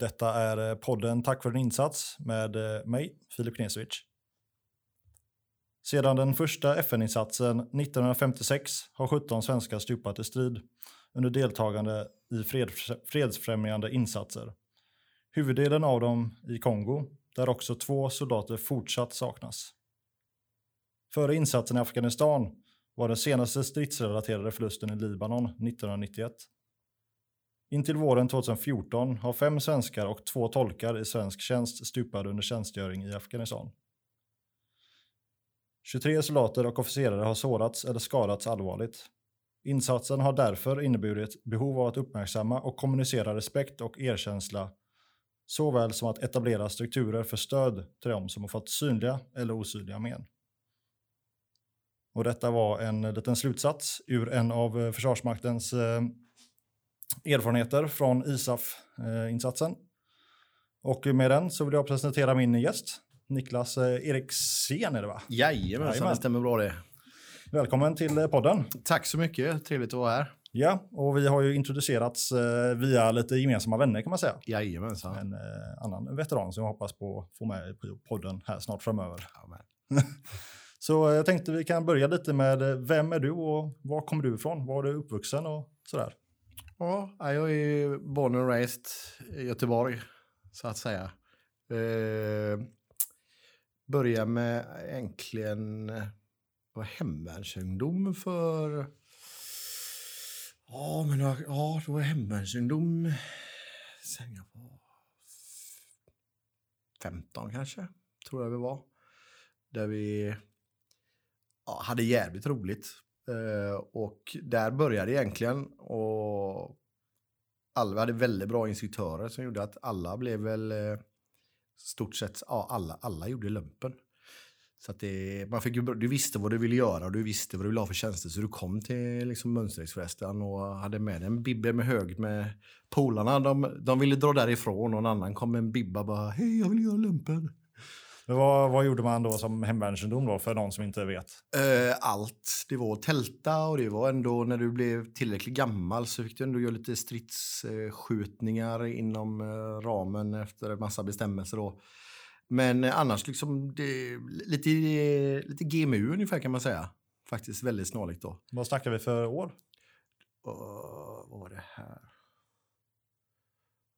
Detta är eh, podden Tack för din insats med eh, mig, Filip Knesovic. Sedan den första FN-insatsen 1956 har 17 svenskar stupat i strid under deltagande i fred, fredsfrämjande insatser. Huvuddelen av dem i Kongo, där också två soldater fortsatt saknas. Före insatsen i Afghanistan var den senaste stridsrelaterade förlusten i Libanon 1991. Intill våren 2014 har fem svenskar och två tolkar i svensk tjänst stupade under tjänstgöring i Afghanistan. 23 soldater och officerare har sårats eller skadats allvarligt. Insatsen har därför inneburit behov av att uppmärksamma och kommunicera respekt och erkänsla såväl som att etablera strukturer för stöd till dem som har fått synliga eller osynliga men. Och detta var en liten slutsats ur en av Försvarsmaktens eh, erfarenheter från ISAF-insatsen. Och med den så vill jag presentera min gäst, Niklas eh, Eriksen är det va? Jajamensan, det stämmer bra det. Välkommen till eh, podden. Tack så mycket, trevligt att vara här. Ja, och vi har ju introducerats eh, via lite gemensamma vänner kan man säga. Jajamensan. En eh, annan veteran som jag hoppas på att få med på podden här snart framöver. Så eh, jag tänkte vi kan börja lite med eh, vem är du och var kommer du ifrån? Var är du uppvuxen och sådär? Ja, jag är born and raised i Göteborg, så att säga. Eh, börja med egentligen eh, var hemvärnsungdom för... Ja, men jag- ja, det var hemvärnsungdom sen jag var 15 kanske, tror jag vi var. Där vi ja, hade jävligt roligt. Eh, och där började det egentligen. Och alla, vi hade väldigt bra instruktörer som gjorde att alla blev väl eh, stort sett, ja alla, alla gjorde lumpen. Så att det, man fick du visste vad du ville göra och du visste vad du ville ha för tjänster. Så du kom till liksom mönstringsförresten och hade med dig en bibbe med hög med polarna. De, de ville dra därifrån och en annan kom med en bibba bara hej jag vill göra lumpen. Vad, vad gjorde man då som hemvärnsungdom då för någon som inte vet? Eh, allt. Det var tälta och det var ändå när du blev tillräckligt gammal så fick du ändå göra lite stridsskjutningar inom eh, ramen efter en massa bestämmelser. Då. Men annars liksom det, lite, lite GMU ungefär kan man säga. Faktiskt väldigt snarlikt då. Vad snackar vi för år? Och, vad var det här?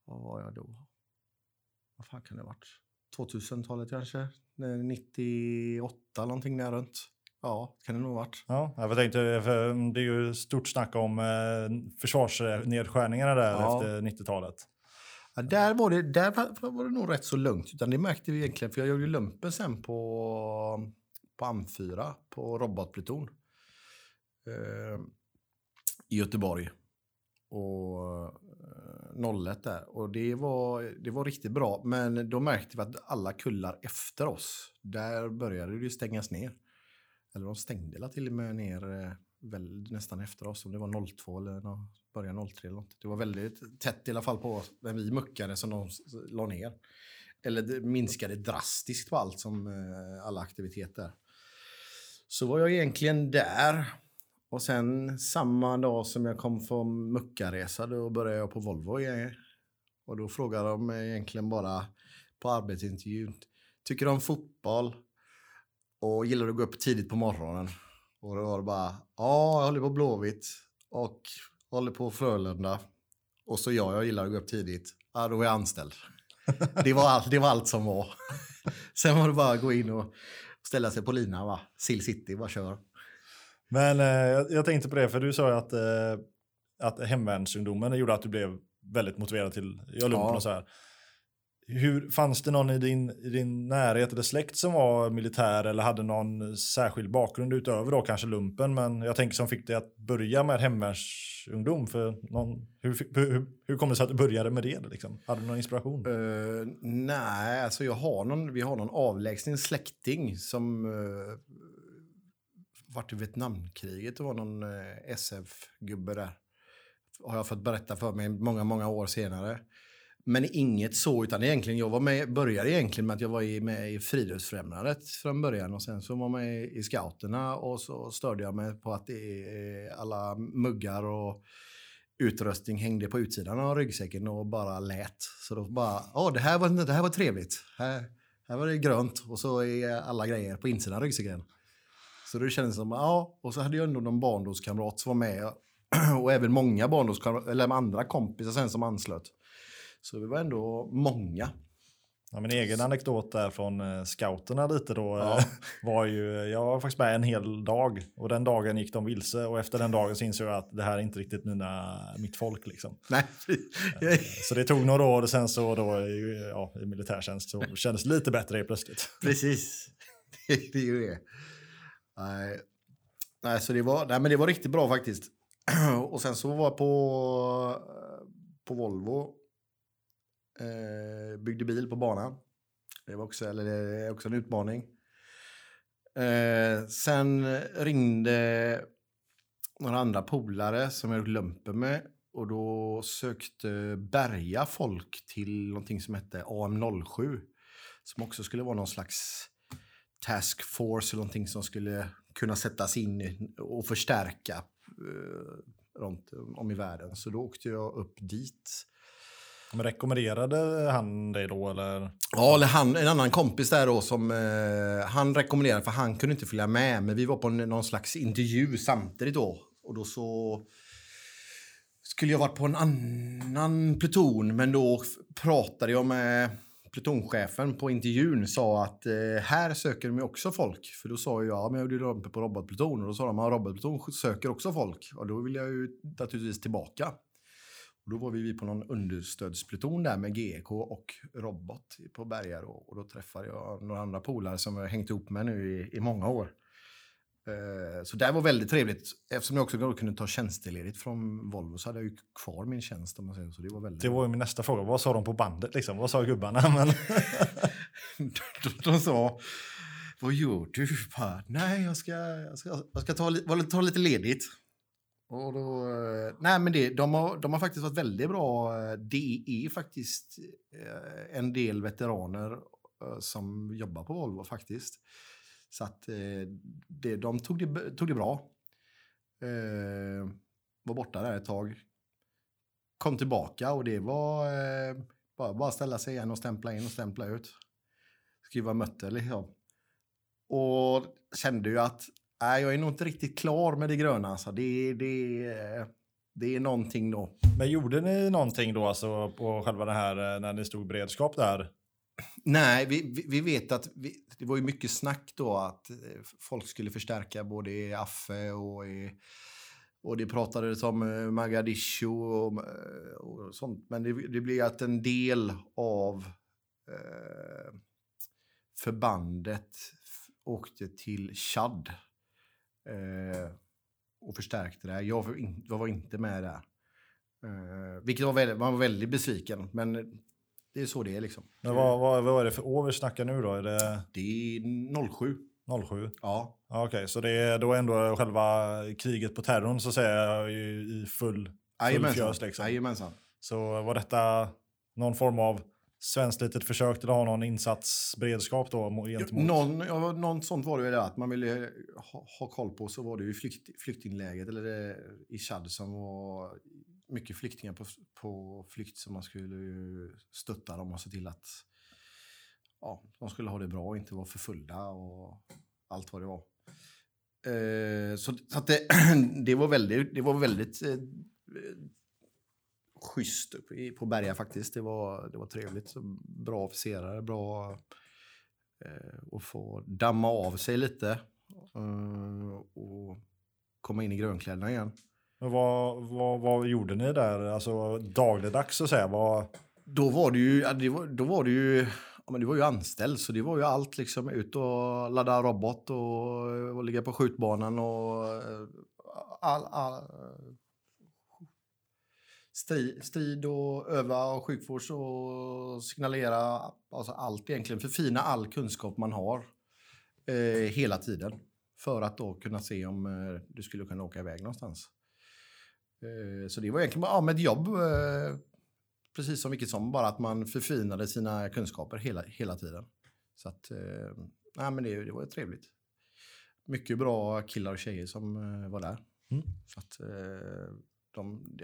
Vad var jag då? Vad fan kan det ha varit? 2000-talet kanske? Nej, 98 någonting där runt. Ja, kan det nog ha varit. Ja, jag tänkte, för det är ju stort snack om eh, försvarsnedskärningarna där Ja. efter 90-talet. Ja, där, var det, där var- det nog rätt så lugnt. Utan det märkte vi egentligen, för jag gjorde lumpen sen på, på AM4, på robotpluton. Eh, I Göteborg. Och 01 där. Och det var, det var riktigt bra. Men då märkte vi att alla kullar efter oss, där började det stängas ner. Eller de stängde till och med ner eh, väl, nästan efter oss. Om det var 02 eller nå- början 03 eller något. Det var väldigt tätt i alla fall på oss. Vi muckade som de la ner. Eller det minskade drastiskt på allt som eh, alla aktiviteter. Så var jag egentligen där. Och sen samma dag som jag kom från muckaresa då började jag på Volvo igen. Och då frågade de mig egentligen bara på arbetsintervjun. Tycker du om fotboll? Och gillar du att gå upp tidigt på morgonen? Och då var det bara, ja, jag håller på Blåvitt och håller på Frölunda. Och så ja, jag gillar att gå upp tidigt. Ja, då är jag anställd. Det var allt, det var allt som var. Sen var det bara att gå in och ställa sig på linan, va? Sill City, bara kör. Men eh, jag, tänkte på det, för du sa ju att, eh, att hemvärnsungdomen gjorde att du blev väldigt motiverad till göra lumpen Ja. och så här. hur, fanns det någon i din, i din närhet eller släkt som var militär eller hade någon särskild bakgrund utöver då kanske lumpen? Men jag tänker som fick dig att börja med hemvärnsungdom. För någon, hur, hur, hur kom det sig att du började med det? Liksom? Hade du någon inspiration? Eh, nej, alltså jag har någon, vi har någon avlägsen släkting som uh, vart i Vietnamkriget. Det var någon eh, SF-gubbe där. Har jag fått berätta för mig många, många år senare. Men inget så, utan egentligen, jag var med, började egentligen med att jag var med i Friluftsfrämjandet från början och sen så var jag med i scouterna och så störde jag mig på att det är alla muggar och utrustning hängde på utsidan av ryggsäcken och bara lät. Så då bara, ja det, här var, det här var trevligt. Här, här var det grönt och så är alla grejer på insidan av ryggsäcken. Så det kändes som, ja, och så hade jag ändå någon barndomskamrat som var med och även många barndomskamrater, eller andra kompisar sen som anslöt. Så vi var ändå många. Ja, min egen anekdot där från eh, scouterna lite då Ja. eh, var ju, jag var faktiskt med en hel dag och den dagen gick de vilse och efter den dagen så insåg jag att det här är inte riktigt mina, mitt folk liksom. Nej, Så det tog några år och sen så då i, ja, i militärtjänst så kändes det lite bättre helt plötsligt. Precis. Det, det är ju det. Nej, nej, så det var, nej, men det var riktigt bra faktiskt. Och sen så var jag på, eh, på Volvo. Eh, byggde bil på banan. Det var också, eller det är också en utmaning. Eh, sen ringde några andra polare som jag gjort lumpen med. Och då sökte Berga folk till någonting som hette AM07. Som också skulle vara någon slags task force eller någonting som skulle kunna sättas in och förstärka eh, runt om i världen. Så då åkte jag upp dit. Men rekommenderade han dig då eller? Ja, eller han, en annan kompis där då som eh, han rekommenderade för han kunde inte följa med. Men vi var på en, någon slags intervju samtidigt då. Och då så skulle jag varit på en annan pluton men då pratade jag med plutonchefen på intervjun sa att eh, här söker de också folk. För då sa jag ja, men jag gjorde uppe på robotpluton och då sa de att robotpluton söker också folk. Och då vill jag ju naturligtvis tillbaka. Och då var vi på någon understödspluton där med GK och robot på Berga då. Och då träffade jag några andra polare som jag har hängt ihop med nu i, i många år. Eh, Så det var väldigt trevligt. Eftersom jag också kunde ta tjänstledigt från Volvo så hade jag ju kvar min tjänst om man säger så. Det var väldigt Det var min nästa fråga. Vad sa de på bandet liksom? Vad sa gubbarna? Men, de, de sa, vad gör du? Bara, Nej, jag ska, jag ska, jag ska ta, ta lite ledigt. Och då, eh, nej, men det, de, har, de har faktiskt varit väldigt bra. Eh, Det är faktiskt en del veteraner som jobbar på Volvo faktiskt. Så att eh, det, de tog det, tog det bra. Eh, var borta där ett tag. Kom tillbaka och det var eh, bara, bara ställa sig igen och stämpla in och stämpla ut. Skriva möte, liksom. Och kände ju att nej, jag är nog inte riktigt klar med det gröna. Alltså. Det, det, det är någonting då. men gjorde ni någonting då alltså på själva det här eh, när ni stod i beredskap där? Nej, vi, vi, vet att vi, det var ju mycket snack då att eh, folk skulle förstärka både i Affe och i och det pratades om Magadishu Mogadishu och, eh, och sånt. Men det, det blev att en del av eh, förbandet åkte till Chad eh, och förstärkte det. Jag var, jag var inte med där. Eh, vilket var väldigt, man var väldigt besviken. Men det är så det är liksom. Men vad, vad, vad är det för år vi snackar nu då? Är det Det är 07. 07? Ja. Okej, så det är då ändå själva kriget på terrorn så att säga i i full, full fjös liksom. Jajamensan. Så var detta någon form av svenskt litet försök till att ha någon insatsberedskap då mo- gentemot? Någon, ja, någon sånt var det där att man ville ha, ha koll på så var det ju flykt, flyktingläget eller det, i Chad som var mycket flyktingar på, på flykt som man skulle ju stötta dem och se till att ja, de skulle ha det bra och inte vara förföljda och allt vad det var. Eh, så så att det, det var väldigt, det var väldigt eh, schysst uppe på Berga faktiskt. Det var, det var trevligt. Bra officerare, bra eh, att få damma av sig lite eh, och komma in i grönkläderna igen. Men vad, vad, vad gjorde ni där? Alltså dagligdags så att säga? Vad, då var det ju, det var, då var det ju, ja, men det var ju anställd så det var ju allt liksom ut och ladda robot och, och ligga på skjutbanan och eh, all, all, strid, strid och öva och sjukvårds och signalera, alltså allt egentligen, förfina all kunskap man har eh, hela tiden för att då kunna se om eh, du skulle kunna åka iväg någonstans. Eh, så det var egentligen ja, med ett jobb, eh, precis som vilket som, bara att man förfinade sina kunskaper hela, hela tiden. Så att, eh, nej, men det, det var trevligt. Mycket bra killar och tjejer som var där. Mm. Så att, de,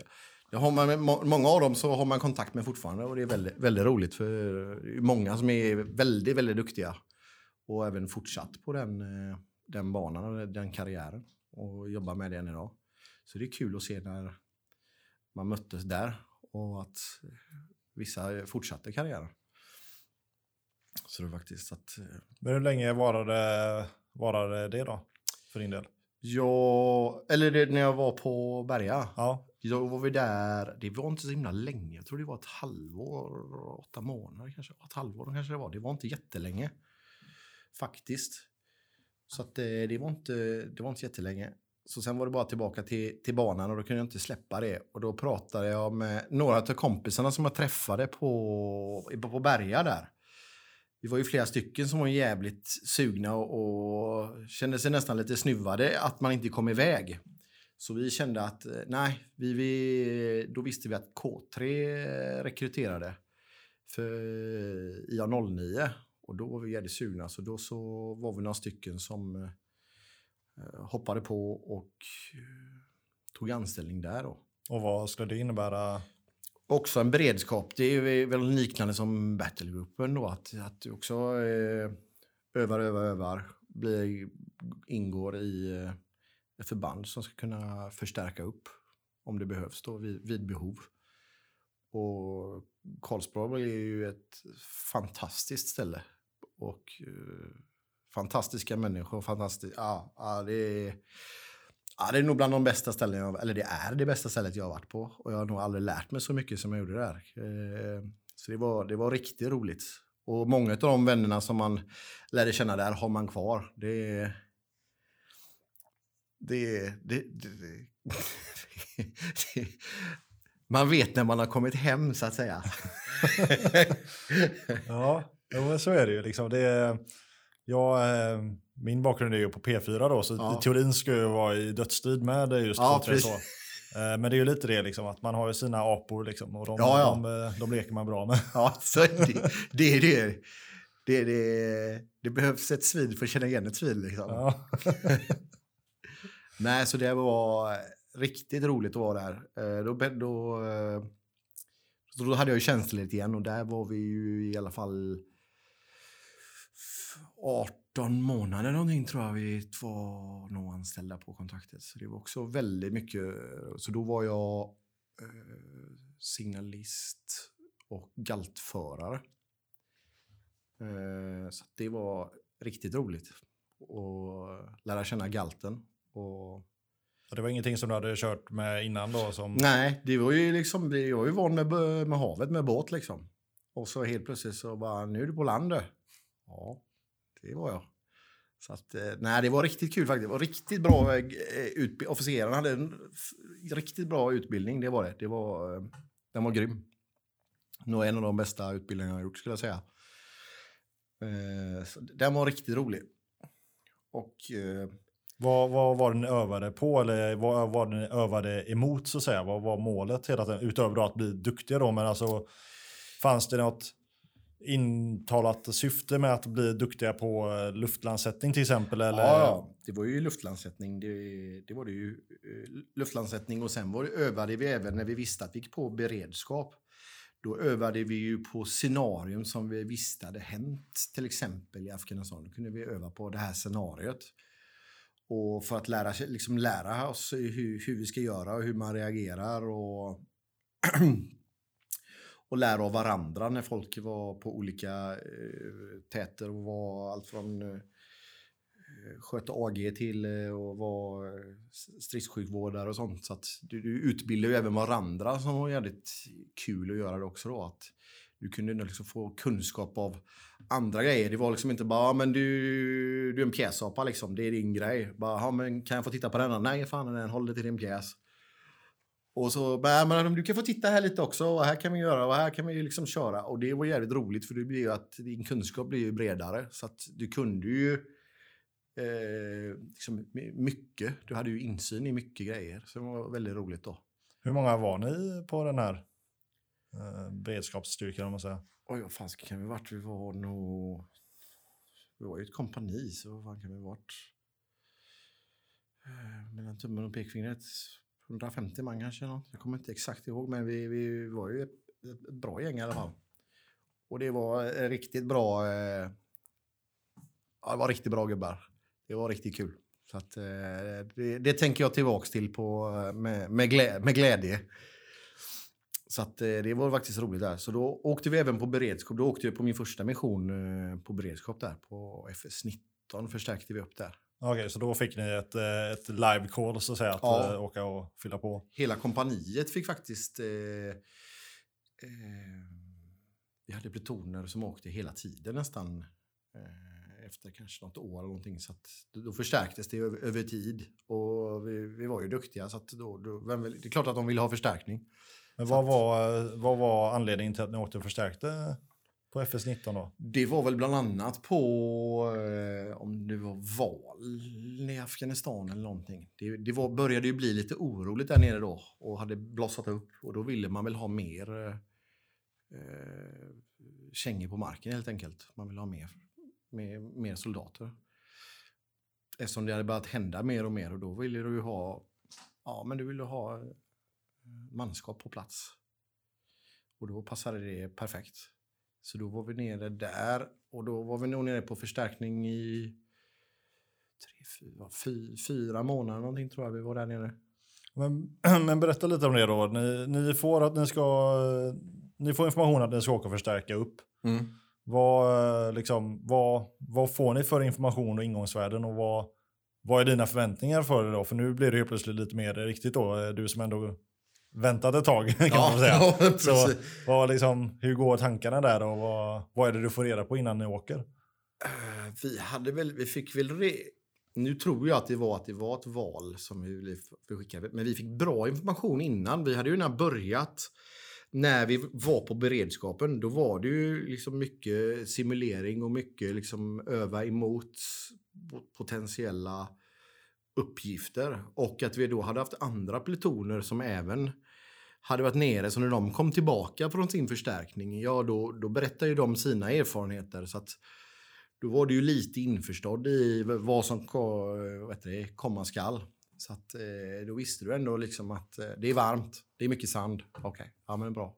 det, har man, många av dem så har man kontakt med fortfarande och det är väldigt, väldigt roligt för många som är väldigt, väldigt duktiga och även fortsatt på den, den banan och den karriären och jobbar med det än idag. Så det är kul att se när man möttes där och att vissa fortsatte karriären. Så det var faktiskt att... eh, Men hur länge varade, varade det då? För din del? Jag, eller det, när jag var på Berga, Ja, då var vi där, det var inte så himla länge, jag tror det var ett halvår, åtta månader kanske, ett halvår kanske det var, det var inte jättelänge. Faktiskt. Så att det, det, var inte, det var inte jättelänge. Så sen var det bara tillbaka till, till banan och då kunde jag inte släppa det. Och då pratade jag med några av kompisarna som jag träffade på, på Berga där. Vi var ju flera stycken som var jävligt sugna och, och kände sig nästan lite snuvade att man inte kom iväg. Så vi kände att eh, nej, vi, vi, då visste vi att K3 rekryterade för IA09 och då var vi jävligt sugna så då så var vi några stycken som eh, hoppade på och eh, tog anställning där då. och vad skulle det innebära? Också en beredskap. Det är väl liknande som battlegruppen då. Att, att du också eh, övar, övar, övar. Blir, ingår i eh, ett förband som ska kunna förstärka upp om det behövs då vid, vid behov. Och Karlsborg är ju ett fantastiskt ställe. Och eh, fantastiska människor. Fantastisk, ja, ja, det är... Ja, det är nog bland de bästa ställen jag, eller det är det bästa stället jag har varit på. Och jag har nog aldrig lärt mig så mycket som jag gjorde där. Eh, så det var, det var riktigt roligt. Och många av de vännerna som man lärde känna där har man kvar. Det är... Det, det, det, det, det, man vet när man har kommit hem så att säga. Ja, men så är det ju. Liksom. Det, jag, eh, min bakgrund är ju på P4 då, så Ja. i teorin ska jag vara i dödsstrid med just Ja, K3 så. Eh, Men det är ju lite det, liksom, att man har ju sina apor liksom, och de, Ja, ja. De, eh, de leker man bra med. Ja, så det. Det, är det, det, det, det behövs ett svin för att känna igen ett svin. Liksom. Ja. Nej, så det var riktigt roligt att vara där. Då, då, då hade jag ju tjänstledigt igen och där var vi ju i alla fall 18 månader någonting tror jag vi var nog anställda på kontraktet. Så det var också väldigt mycket. Så då var jag eh, signalist och galtförare. Eh, så det var riktigt roligt att lära känna galten. Och det var ingenting som du hade kört med innan då? Som... Nej, det var ju liksom, jag var ju van med, med havet, med båt liksom. Och så helt plötsligt så bara, nu är du på land. Ja, det var jag. Så att, eh, nej, det var riktigt kul faktiskt. Det var riktigt bra eh, eh, utbildning. Officerarna hade en riktigt bra utbildning, det var det. det var, den var grym. Nog en av de bästa utbildningarna jag har gjort skulle jag säga. Så den var riktigt rolig. Och Vad, vad var det ni övade på eller vad var det ni övade emot så att säga? Vad var målet hela tiden? Utöver att bli duktiga då, men alltså fanns det något intalat syfte med att bli duktiga på eh, luftlandsättning till exempel? Eller? Ja, det var ju luftlandsättning. Det, det var det ju. eh, Luftlandsättning och sen var det, övade vi även när vi visste att vi gick på beredskap. Då övade vi ju på scenarium som vi visste hade hänt, till exempel i Afghanistan. Då kunde vi öva på det här scenariot. Och för att lära, liksom lära oss hur, hur vi ska göra och hur man reagerar och, och lära av varandra när folk var på olika eh, täter och var allt från eh, sköta AG till eh, och var eh, stridssjukvårdare och sånt. Så att du, du utbildar ju även varandra som var jävligt kul att göra det också då. Att du kunde liksom få kunskap av andra grejer. Det var liksom inte bara, men du, du är en pjäsapa liksom, det är din grej. Bara, men kan jag få titta på denna? Nej, fan den håller till din pjäs. Och så, bara, "Ja, men du kan få titta här lite också och här kan vi göra och här kan vi ju liksom köra. Och det var jävligt roligt för det blir ju att din kunskap blir ju bredare. Så att du kunde ju eh, liksom my- mycket. Du hade ju insyn i mycket grejer. Så det var väldigt roligt då. Hur många var ni på den här eh, beredskapsstyrkan om man säger? Oj, vad fan kan vi varit? Vi var nog... Vi var ju ett kompani, så vad fan kan vi varit? Eh, Mellan tummen och pekfingret. 150 man kanske. Något. Jag kommer inte exakt ihåg, men vi, vi var ju ett, ett bra gäng i alla fall. Och det var eh, riktigt bra... Eh, ja, det var riktigt bra gubbar. Det var riktigt kul. Så att, eh, det, det tänker jag tillbaks till på, eh, med, med, glä, med glädje. Så att, eh, det var faktiskt roligt där. Så då åkte vi även på beredskap. Då åkte jag på min första mission eh, på beredskap där. På FS19 förstärkte vi upp där. Okej, så då fick ni ett, eh, ett live call så att säga, att Ja. eh, åka och fylla på. Hela kompaniet fick faktiskt... Eh, eh, vi hade plutoner som åkte hela tiden nästan. Eh, efter kanske något år eller någonting. Så att då, förstärktes det över, över tid. Och vi, vi var ju duktiga så att då, då, det är klart att de ville ha förstärkning. Men vad var, vad var anledningen till att ni åkte och förstärkte på FS19 då? Det var väl bland annat på eh, om det var val i Afghanistan eller någonting. Det, det var, började ju bli lite oroligt där nere då och hade blossat upp och då ville man väl ha mer eh, kängor på marken helt enkelt. Man ville ha mer, mer, mer soldater. Eftersom det hade börjat hända mer och mer och då ville du ju ha, ja men du ville ha eh, manskap på plats. Och då passade det perfekt. Så då var vi nere där och då var vi nog nere på förstärkning i tre, fyra, fy, fyra månader någonting tror jag vi var där nere. Men, men berätta lite om det då. Ni, ni, får att ni, ska, ni får information att ni ska åka och förstärka upp. Vad, eh, liksom, vad, vad får ni för information och ingångsvärden och vad, vad är dina förväntningar för det då? För nu blir det ju plötsligt lite mer riktigt då, du som ändå väntat ett tag kan man säga. ja, Så vad, liksom, hur går tankarna där och vad, vad är det du får reda på innan ni åker? Eh, Vi hade väl, vi fick väl re... Nu tror jag att det var att det var ett val som vi ville f- skicka, men vi fick bra information innan. Vi hade ju redan börjat när vi var på beredskapen. Då var det ju liksom mycket simulering och mycket liksom öva emot pot- potentiella uppgifter och att vi då hade haft andra plutoner som även hade varit nere, så när de kom tillbaka från sin förstärkning, ja då, då berättade ju de sina erfarenheter. Så att då var du ju lite införstådd i vad som vad det, komma skall. Så att eh, då visste du ändå liksom att eh, det är varmt, det är mycket sand. Okej, ja men bra.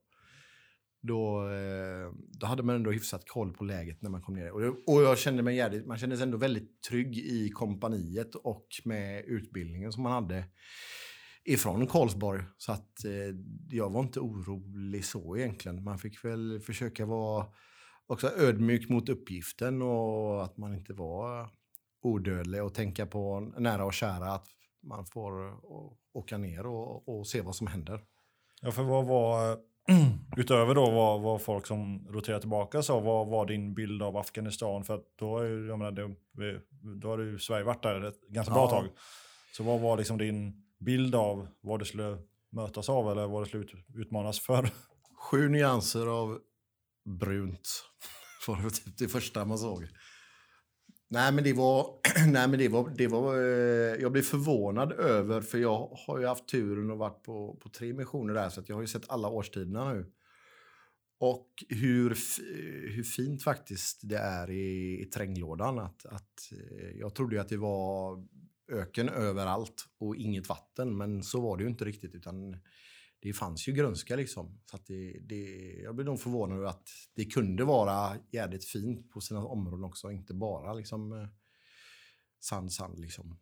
Då, eh, då hade man ändå hyfsat koll på läget när man kom ner. Och, jag- och jag kände mig jävligt, man kände sig ändå väldigt trygg i kompaniet och med utbildningen som man hade ifrån Karlsborg. Så att eh, jag var inte orolig så egentligen. Man fick väl försöka vara också ödmjuk mot uppgiften och att man inte var odödlig och tänka på nära och kära att man får åka ner och, och se vad som händer. Ja, för vad var, utöver då vad, vad folk som roterar tillbaka sa, vad var din bild av Afghanistan? För då har ju, jag menar, det, då har ju Sverige varit där ett ganska bra Ja. tag. Så vad var liksom din bild av vad det skulle mötas av eller vad det skulle ut, utmanas för? Sju nyanser av brunt var det typ det första man såg. Nej men det var, nej, men det var, det var eh, jag blev förvånad över för jag har ju haft turen och varit på, på tre missioner där så att jag har ju sett alla årstiderna nu. Och hur, hur fint faktiskt det är i, i tränglådan. Att, att, eh, jag trodde ju att det var öken överallt och inget vatten men så var det ju inte riktigt utan det fanns ju grönska liksom. Så att det, det, jag blev nog förvånad över att det kunde vara jävligt fint på sina områden också, inte bara liksom eh, sand, sand liksom.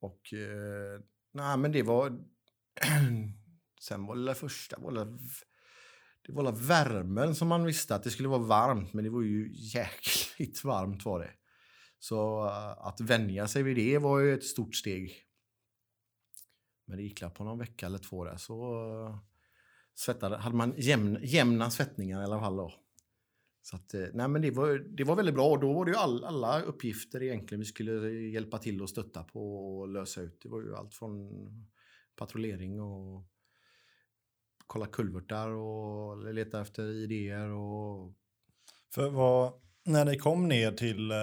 Och eh, nej, men det var... sen var det det första, var det, det var väl värmen som man visste att det skulle vara varmt, men det var ju jäkligt varmt var det. Så eh, att vänja sig vid det var ju ett stort steg. Men det gick på någon vecka eller två där så eh, svettade, hade man jämn, jämna svettningar i alla fall då. Så att, eh, nej men det var, det var väldigt bra och då var det ju all, alla uppgifter egentligen vi skulle eh, hjälpa till och stötta på och lösa ut. Det var ju allt från patrullering och kolla kulvertar och leta efter idéer och För vad, när ni kom ner till, eh,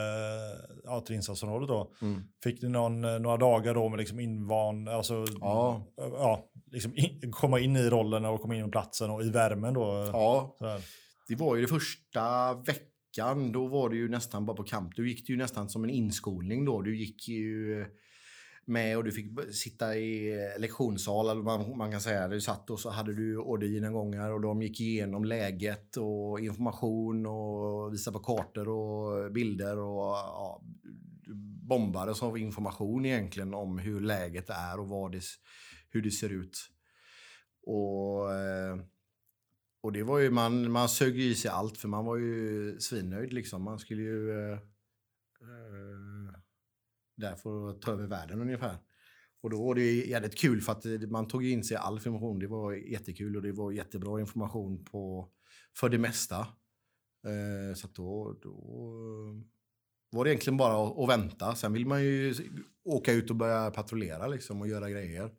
ja, till insatsområdet då, mm. fick ni någon, eh, några dagar då med liksom invan, alltså Ja. ja, liksom in, komma in i rollen och komma in på platsen och i värmen då? ja. Det var ju det första veckan, då var det ju nästan bara på kamp. Då gick det ju nästan som en inskolning då. Du gick ju med och du fick sitta i eh, lektionssal, eller man, man kan säga. Du satt och så hade du ordergenomgångar och de gick igenom läget och information och visade på kartor och bilder och ja, bombades av information egentligen om hur läget är och vad det, hur det ser ut. Och eh, och det var ju, man, man sög ju i sig allt för man var ju svinnöjd liksom. Man skulle ju eh, eh där för att ta över världen ungefär. Och då var det jävligt kul för att eh, man tog ju in sig all information. Det var jättekul och det var jättebra information på, för det mesta. Eh, så att då, då eh, var det egentligen bara att, att vänta. Sen vill man ju åka ut och börja patrullera liksom och göra grejer.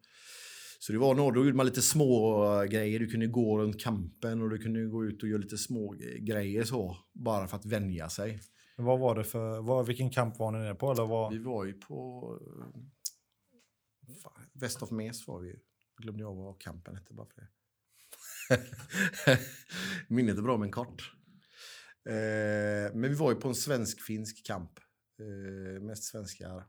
Så det var några, då gjorde man lite små eh, grejer. Du kunde gå runt kampen och du kunde gå ut och göra lite små grejer så. Bara för att vänja sig. Vad var det för, vad, vilken kamp var ni nere på? Eller vad? Vi var ju på... Väst Fan, West of Mes var vi ju. Glömde jag vad kampen hette bara för det. Minnet är bra men kort. Eh, men vi var ju på en svensk-finsk kamp. Eh, mest svenskar,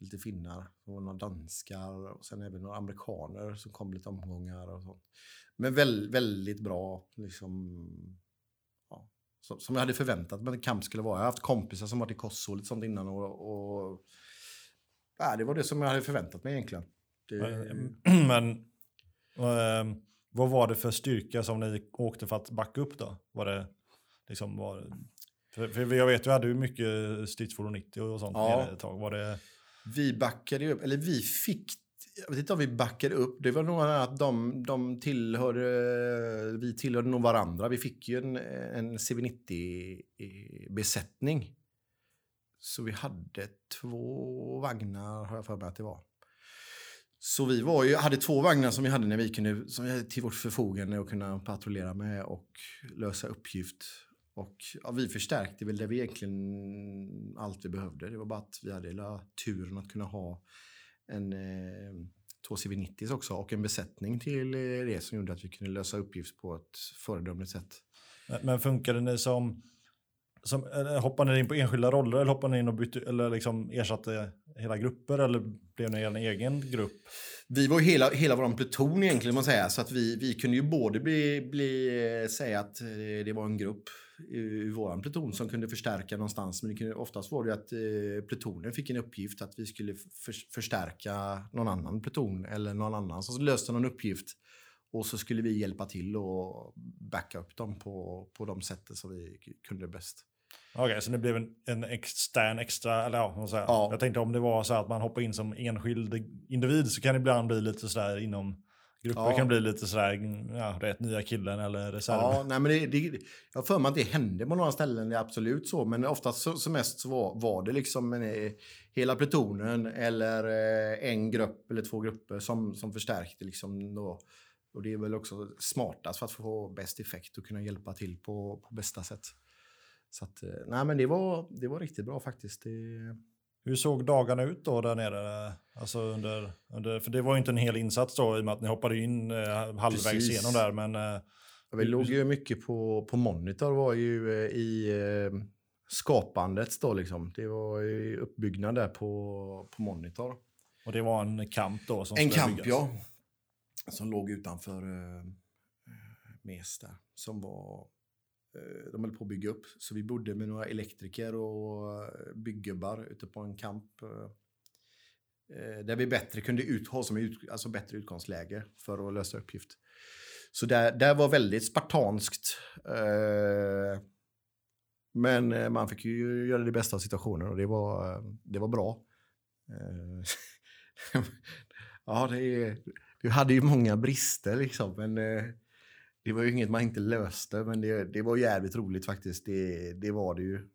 lite finnar och några danskar och sen även några amerikaner som kom lite omgångar och sånt. Men väl, väldigt bra liksom. Som, som jag hade förväntat mig att kamp skulle vara. Jag har haft kompisar som varit i Kosovo och lite sånt innan och, och ja, det var det som jag hade förväntat mig egentligen. Det, Men eh, vad var det för styrka som ni åkte för att backa upp då? Var det liksom, var, för, för jag vet, vi hade ju mycket stridsfordon 90 och sånt Ja. ett tag. Var det, Vi backade upp, eller vi fick, jag vet inte om vi backade upp, det var nog att de, de tillhörde, eh, vi tillhörde nog varandra. Vi fick ju en, en CV90-besättning. Så vi hade två vagnar, har jag för mig att det var. Så vi var ju, hade två vagnar som vi hade när vi kunde, som vi hade till vårt förfogande och kunna patrullera med och lösa uppgift. Och ja, vi förstärkte väl det vi egentligen allt vi behövde. Det var bara att vi hade hela turen att kunna ha en eh, två CV90 också och en besättning till eh, det som gjorde att vi kunde lösa uppgift på ett föredömligt sätt. men funkade ni som, som hoppade ni in på enskilda roller eller hoppade ni in och bytte, eller liksom ersatte hela grupper eller blev ni en egen grupp? Vi var ju hela, hela vår pluton egentligen, man säga, så att vi, vi kunde ju både bli, bli, eh, säga att eh, det var en grupp i, i vår pluton som kunde förstärka någonstans, men det kunde, oftast var det att eh, plutonen fick en uppgift att vi skulle för, förstärka någon annan pluton eller någon annan som löste någon uppgift och så skulle vi hjälpa till och backa upp dem på, på de sätten som vi kunde bäst. Okej, så det blev en, en extern extra, eller ja? Ja. Jag tänkte om det var så att man hoppar in som enskild individ så kan det ibland bli lite sådär inom grupper Ja. kan bli lite sådär, ja, rätt nya killen eller reserv. Ja, nej, men det, det, jag har för mig att det hände på några ställen, det är absolut så. Men oftast så, som mest så var, var det liksom en, eh, hela plutonen eller eh, en grupp eller två grupper som, som förstärkte. Liksom då. Och det är väl också smartast för att få bäst effekt och kunna hjälpa till på, på bästa sätt. Så att, eh, nej men det var, det var riktigt bra faktiskt. Det, Hur såg dagarna ut då där nere? Alltså under, under, för det var ju inte en hel insats då i och med att ni hoppade in eh, halvvägs Precis. igenom där. Men eh, Ja, Vi låg ju mycket på, på monitor var ju eh, i eh, skapandet då liksom. Det var ju uppbyggnad där på, på monitor. och det var en kamp då som En kamp byggas. ja. Som låg utanför eh, eh, där. Som var, Eh, de höll på att bygga upp. Så vi bodde med några elektriker och eh, byggubbar ute på en kamp. Eh, där vi bättre kunde ut, ha som ut, alltså bättre utgångsläge för att lösa uppgift. Så där, där var väldigt spartanskt. Men man fick ju göra det bästa av situationen och det var, det var bra. Ja, det, det hade ju många brister liksom, men det var ju inget man inte löste. Men det, det var jävligt roligt faktiskt. Det, det var det ju.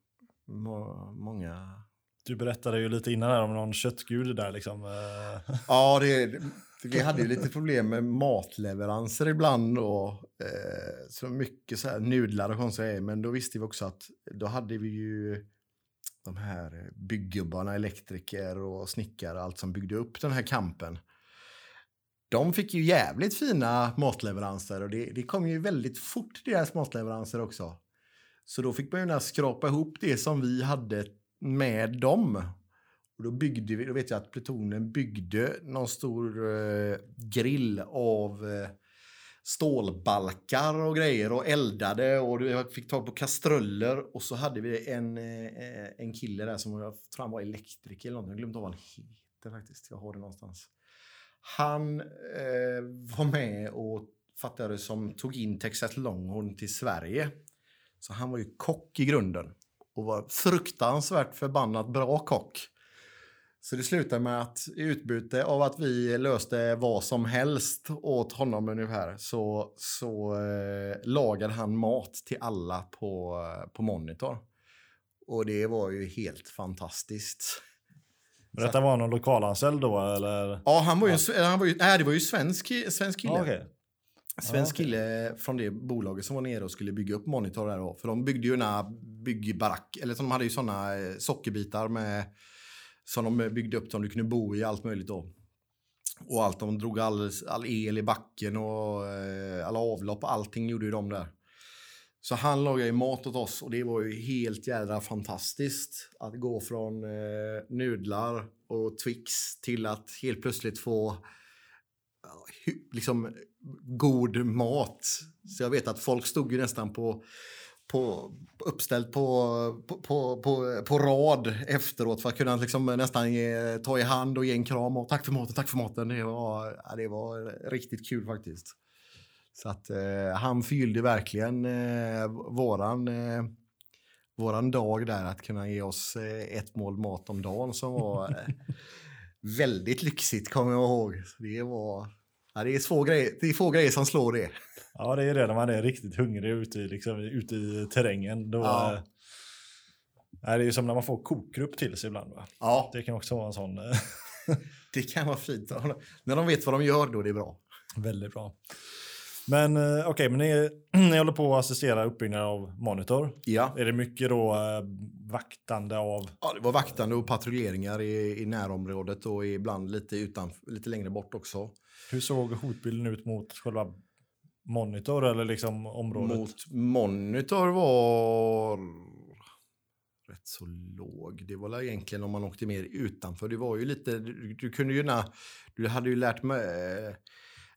Må, många... Du berättade ju lite innan här om någon köttgud där liksom. eh. Ja, det, vi hade ju lite problem med matleveranser ibland och eh, så mycket så här nudlar och konstiga. Men då visste vi också att då hade vi ju de här bygggubbarna, elektriker och snickare, allt som byggde upp den här kampen. De fick ju jävligt fina matleveranser och det, det kom ju väldigt fort deras matleveranser också. Så då fick man ju skrapa ihop det som vi hade med dem. Och då byggde vi, då vet jag att plutonen byggde någon stor eh, grill av eh, stålbalkar och grejer och eldade och vi fick tag på kastruller och så hade vi en, eh, en kille där som jag tror han var elektriker eller någonting. Jag glömde av vad han heter faktiskt. Jag har det någonstans. Han eh, var med och fattade som tog in Texas Longhorn till Sverige. Så han var ju kock i grunden och var fruktansvärt förbannat bra kock. Så det slutade med att i utbyte av att vi löste vad som helst åt honom ungefär så, så eh, lagade han mat till alla på, på Monitor. Och det var ju helt fantastiskt. Men detta var någon lokalanställd då eller? Ja, han var ju, han var ju, nej, det var ju svensk, svensk kille. Ja, okej. Svensk kille från det bolaget som var nere och skulle bygga upp Monitor där då. För de byggde ju några byggbarack, eller de hade ju sådana eh, sockerbitar med som de byggde upp som du kunde bo i, allt möjligt då. Och allt, de drog all, all el i backen och eh, alla avlopp, allting gjorde ju de där. Så han lagade ju mat åt oss och det var ju helt jädra fantastiskt. Att gå från eh, nudlar och Twix till att helt plötsligt få eh, liksom god mat. Så jag vet att folk stod ju nästan på, på uppställt på, på, på, på, på rad efteråt för att kunna liksom nästan ge, ta i hand och ge en kram och tack för maten, tack för maten. Det var, det var riktigt kul faktiskt. Så att eh, han fyllde verkligen eh, våran, eh, våran dag där att kunna ge oss eh, ett mål mat om dagen som var eh, väldigt lyxigt kommer jag ihåg. Så Det var ja, det är, få grejer, det är få grejer som slår det. Ja, det är det när man är riktigt hungrig ute i, liksom, ute i terrängen. Då, Ja. eh, nej, det är ju som när man får kokgrupp till sig ibland. Va? Ja, Det kan också vara en sån det kan vara fint. När de vet vad de gör då är det bra. väldigt bra. Men eh, okej, men ni, ni håller på att assistera uppbyggnaden av Monitor. Ja. Är det mycket då eh, vaktande av... Ja, det var vaktande och patrulleringar i, i närområdet och ibland lite, utan, lite längre bort också. Hur såg hotbilden ut mot själva Monitor eller liksom området? Mot Monitor var rätt så låg. Det var egentligen om man åkte mer utanför. Det var ju lite, du, du kunde ju, na, du hade ju lärt, mig,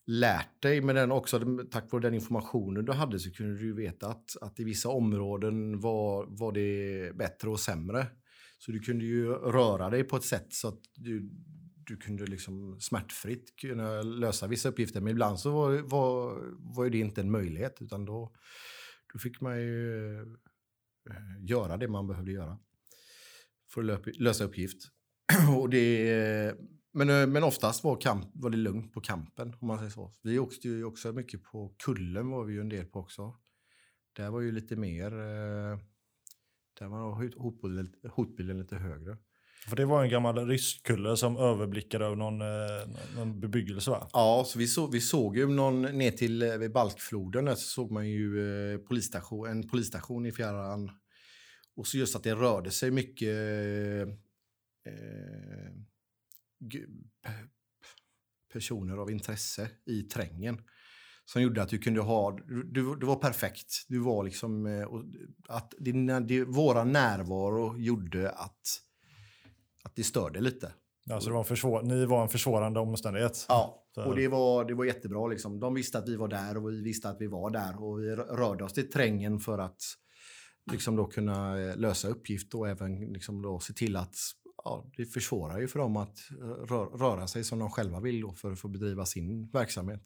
lärt dig men den också, tack vare den informationen du hade så kunde du ju veta att, att i vissa områden var, var det bättre och sämre. Så du kunde ju röra dig på ett sätt så att du, du kunde liksom smärtfritt kunna lösa vissa uppgifter. Men ibland så var, var, var ju det inte en möjlighet utan då, då fick man ju eh, göra det man behövde göra för att lösa uppgift. Och det, men, eh, men oftast var, kamp, var det lugnt på kampen om man säger så. Vi åkte ju också mycket på Kullen var vi ju en del på också. Där var ju lite mer, eh, där var hot- hotbilden, hotbilden lite högre. För det var en gammal ryskkulle som överblickade över någon, eh, någon bebyggelse va? Ja, så vi, så, vi såg ju någon ner till vid Balkfloden där så såg man ju eh, polisstation, en polisstation i fjärran. Och så just att det rörde sig mycket eh, personer av intresse i trängen. Som gjorde att du kunde ha, du, du, var perfekt. Du var liksom, eh, att dina, det, våra närvaro gjorde att, att det störde lite. Alltså det var försvår- ni var en försvårande omständighet. Ja, och det var, det var jättebra. Liksom. De visste att vi var där och vi visste att vi var där. Och vi rö- rörde oss till trängen för att liksom då kunna eh, lösa uppgift och även liksom då se till att ja, det försvårar ju för dem att eh, rö- röra sig som de själva vill då för att få bedriva sin verksamhet.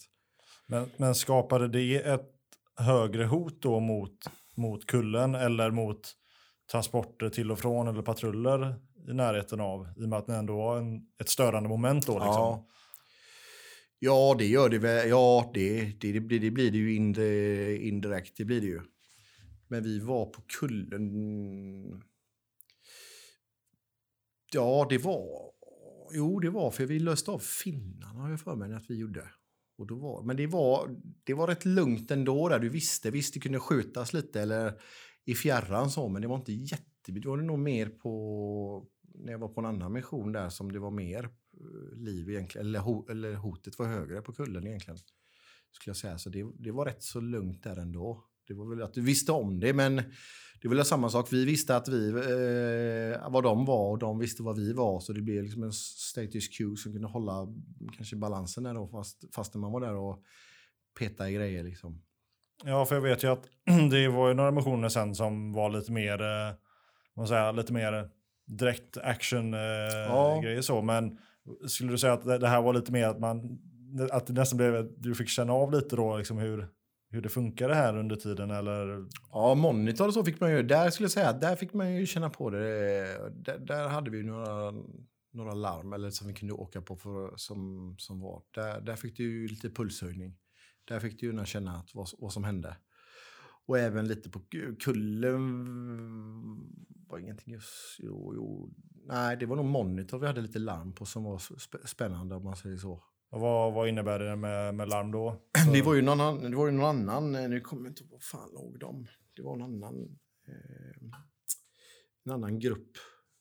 Men, men skapade det ett högre hot då mot, mot kullen eller mot transporter till och från eller patruller i närheten av? I och med att ni ändå var en, ett störande moment då. Liksom. Ja. ja, det gör det väl. Ja, det, det, det, blir, det blir det ju indirekt. Det blir det ju. Men vi var på kullen. Ja, det var... Jo, det var för vi löste av finnarna har jag för mig att vi gjorde. Och då var, men det var, det var rätt lugnt ändå där. Du visste, visst det kunde skjutas lite eller i fjärran så, men det var inte jätte... Det var nog mer på när jag var på en annan mission där som det var mer eh, liv egentligen, eller, ho, eller hotet var högre på kullen egentligen. Skulle jag säga. Så det, det var rätt så lugnt där ändå. Det var väl att du visste om det, men det är väl samma sak. Vi visste att vi, eh, vad de var och de visste vad vi var. Så det blev liksom en status quo som kunde hålla kanske balansen där då, fast, fastän man var där och petade i grejer. Liksom. Ja, för jag vet ju att det var ju några missioner sen som var lite mer, eh, man säger, lite mer direkt action eh, Ja. så. Men skulle du säga att det, det här var lite mer att man, att det nästan blev, du fick känna av lite då liksom hur, hur det funkade här under tiden eller? Ja, monitor och så fick man ju, där skulle jag säga, där fick man ju känna på det. Där, där hade vi några, några larm eller som vi kunde åka på för, som, som var. Där, där fick du ju lite pulshöjning. Där fick du ju känna att vad, vad som hände. Och även lite på kullen var ingenting just, jo, jo. Nej, det var nog monitor vi hade lite larm på som var spännande om man säger så. Och vad, vad innebär det med, med larm då? Det var ju någon, annan, det var ju någon annan, eh, nu kommer jag inte ihåg vad fan låg de. Det var en annan, eh, en annan grupp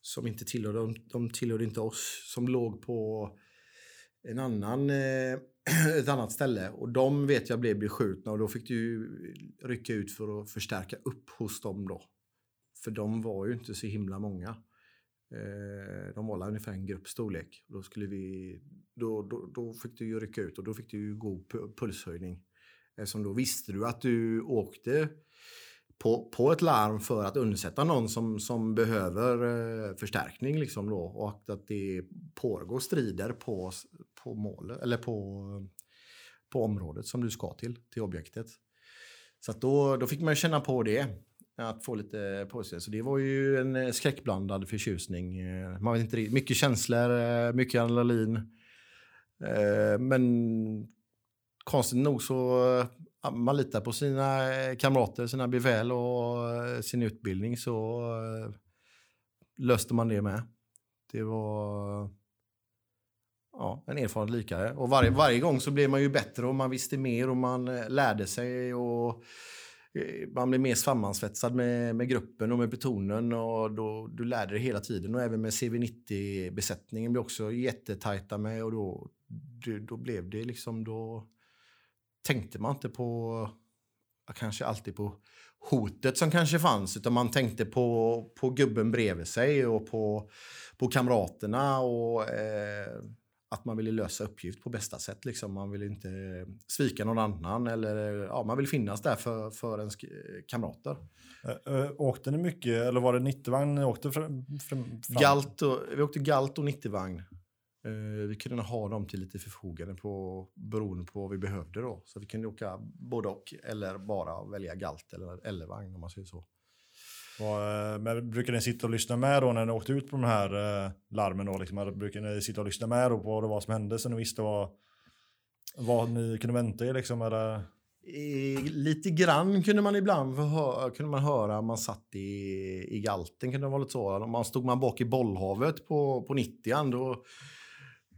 som inte tillhörde, de, de tillhörde inte oss, som låg på en annan, eh, ett annat ställe. Och de vet jag blev beskjutna och då fick du rycka ut för att förstärka upp hos dem då. För de var ju inte så himla många. Eh, de var ungefär en gruppstorlek. Då, skulle vi, då, då, då fick du ju rycka ut och då fick du ju god pulshöjning. Eftersom då visste du att du åkte på, på ett larm för att undsätta någon som, som behöver eh, förstärkning. Liksom då, och att, att det pågår strider på, på mål, eller på, på området som du ska till, till objektet. Så att då, då fick man ju känna på det. Att få lite på sig. Så det var ju en eh, skräckblandad förtjusning. Eh, man vet inte riktigt. Mycket känslor, eh, mycket adrenalin. Eh, men konstigt nog så eh, man litar på sina eh, kamrater, sina befäl och sin utbildning så löste man det med. Det var ja, en erfaren likare. Och varje, varje gång så blev man ju bättre och man visste mer och man lärde sig och Eh, man blev mer sammansvetsad med, med gruppen och med plutonen och då, du lärde dig hela tiden och även med CV90-besättningen blev också jättetajta med och då, då, blev det liksom då tänkte man inte på ja, kanske alltid på hotet som kanske fanns utan man tänkte på, på gubben bredvid sig och på, på kamraterna och eh, att man ville lösa uppgift på bästa sätt. Liksom. Man ville inte svika någon annan eller ja, man vill finnas där för, för ens sk- kamrater. Ö, åkte ni mycket, eller var det 90-vagn ni åkte fram? fram? Galt och, vi åkte Galt och 90-vagn. Eh, vi kunde ha dem till lite förfogande på, beroende på vad vi behövde. Då. Så vi kunde åka både och eller bara välja Galt eller, eller vagn om man säger så. Och, eh, men brukar ni sitta och lyssna med då när ni åkte ut på de här eh, larmen? Då, liksom, brukar ni sitta och lyssna med då på vad det var som hände så ni visste vad, vad ni kunde vänta er? Liksom, eller? Lite grann kunde man ibland få höra, kunde man höra om man satt i, i galten. Kunde det vara lite så. Man stod man bak i bollhavet på, på 90 då,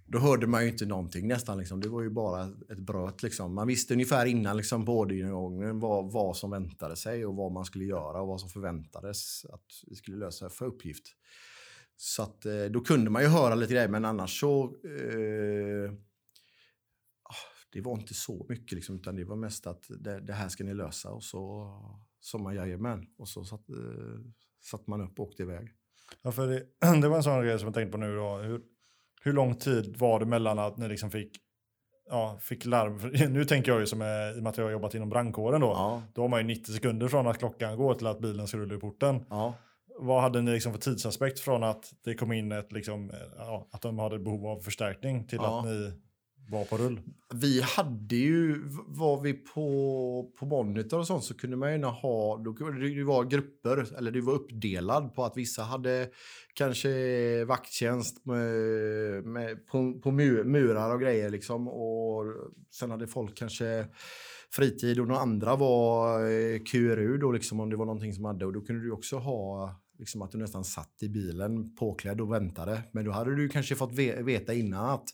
då hörde man ju inte någonting nästan. Liksom. Det var ju bara ett bröt. Liksom. Man visste ungefär innan liksom, på orderingången vad, vad som väntade sig och vad man skulle göra och vad som förväntades att vi skulle lösa för uppgift. Så att, eh, då kunde man ju höra lite grejer, men annars så... Eh, ah, det var inte så mycket, liksom, utan det var mest att det, det här ska ni lösa. Och så sa man jajamän. Och så satt, eh, satt man upp och åkte iväg. Ja, för det, det var en sån grej som jag tänkte på nu. Då. Hur, hur lång tid var det mellan att ni liksom fick, ja, fick larm? Nu tänker jag ju som är, i och med att jag har jobbat inom brandkåren då. Ja, Då har man ju 90 sekunder från att klockan går till att bilen ska rulla i porten. ja. Vad hade ni liksom för tidsaspekt från att det kom in ett, liksom, ja, att de hade behov av förstärkning till Ja. att ni var på rull? Vi hade ju, var vi på, på monitor och sånt så kunde man ju ha, då, det var grupper, eller det var uppdelad på att vissa hade kanske vakttjänst med, med, på, på murar och grejer liksom och sen hade folk kanske fritid och några andra var eh, QRU då liksom om det var någonting som hade och då kunde du också ha liksom att du nästan satt i bilen påklädd och väntade. Men då hade du kanske fått veta innan att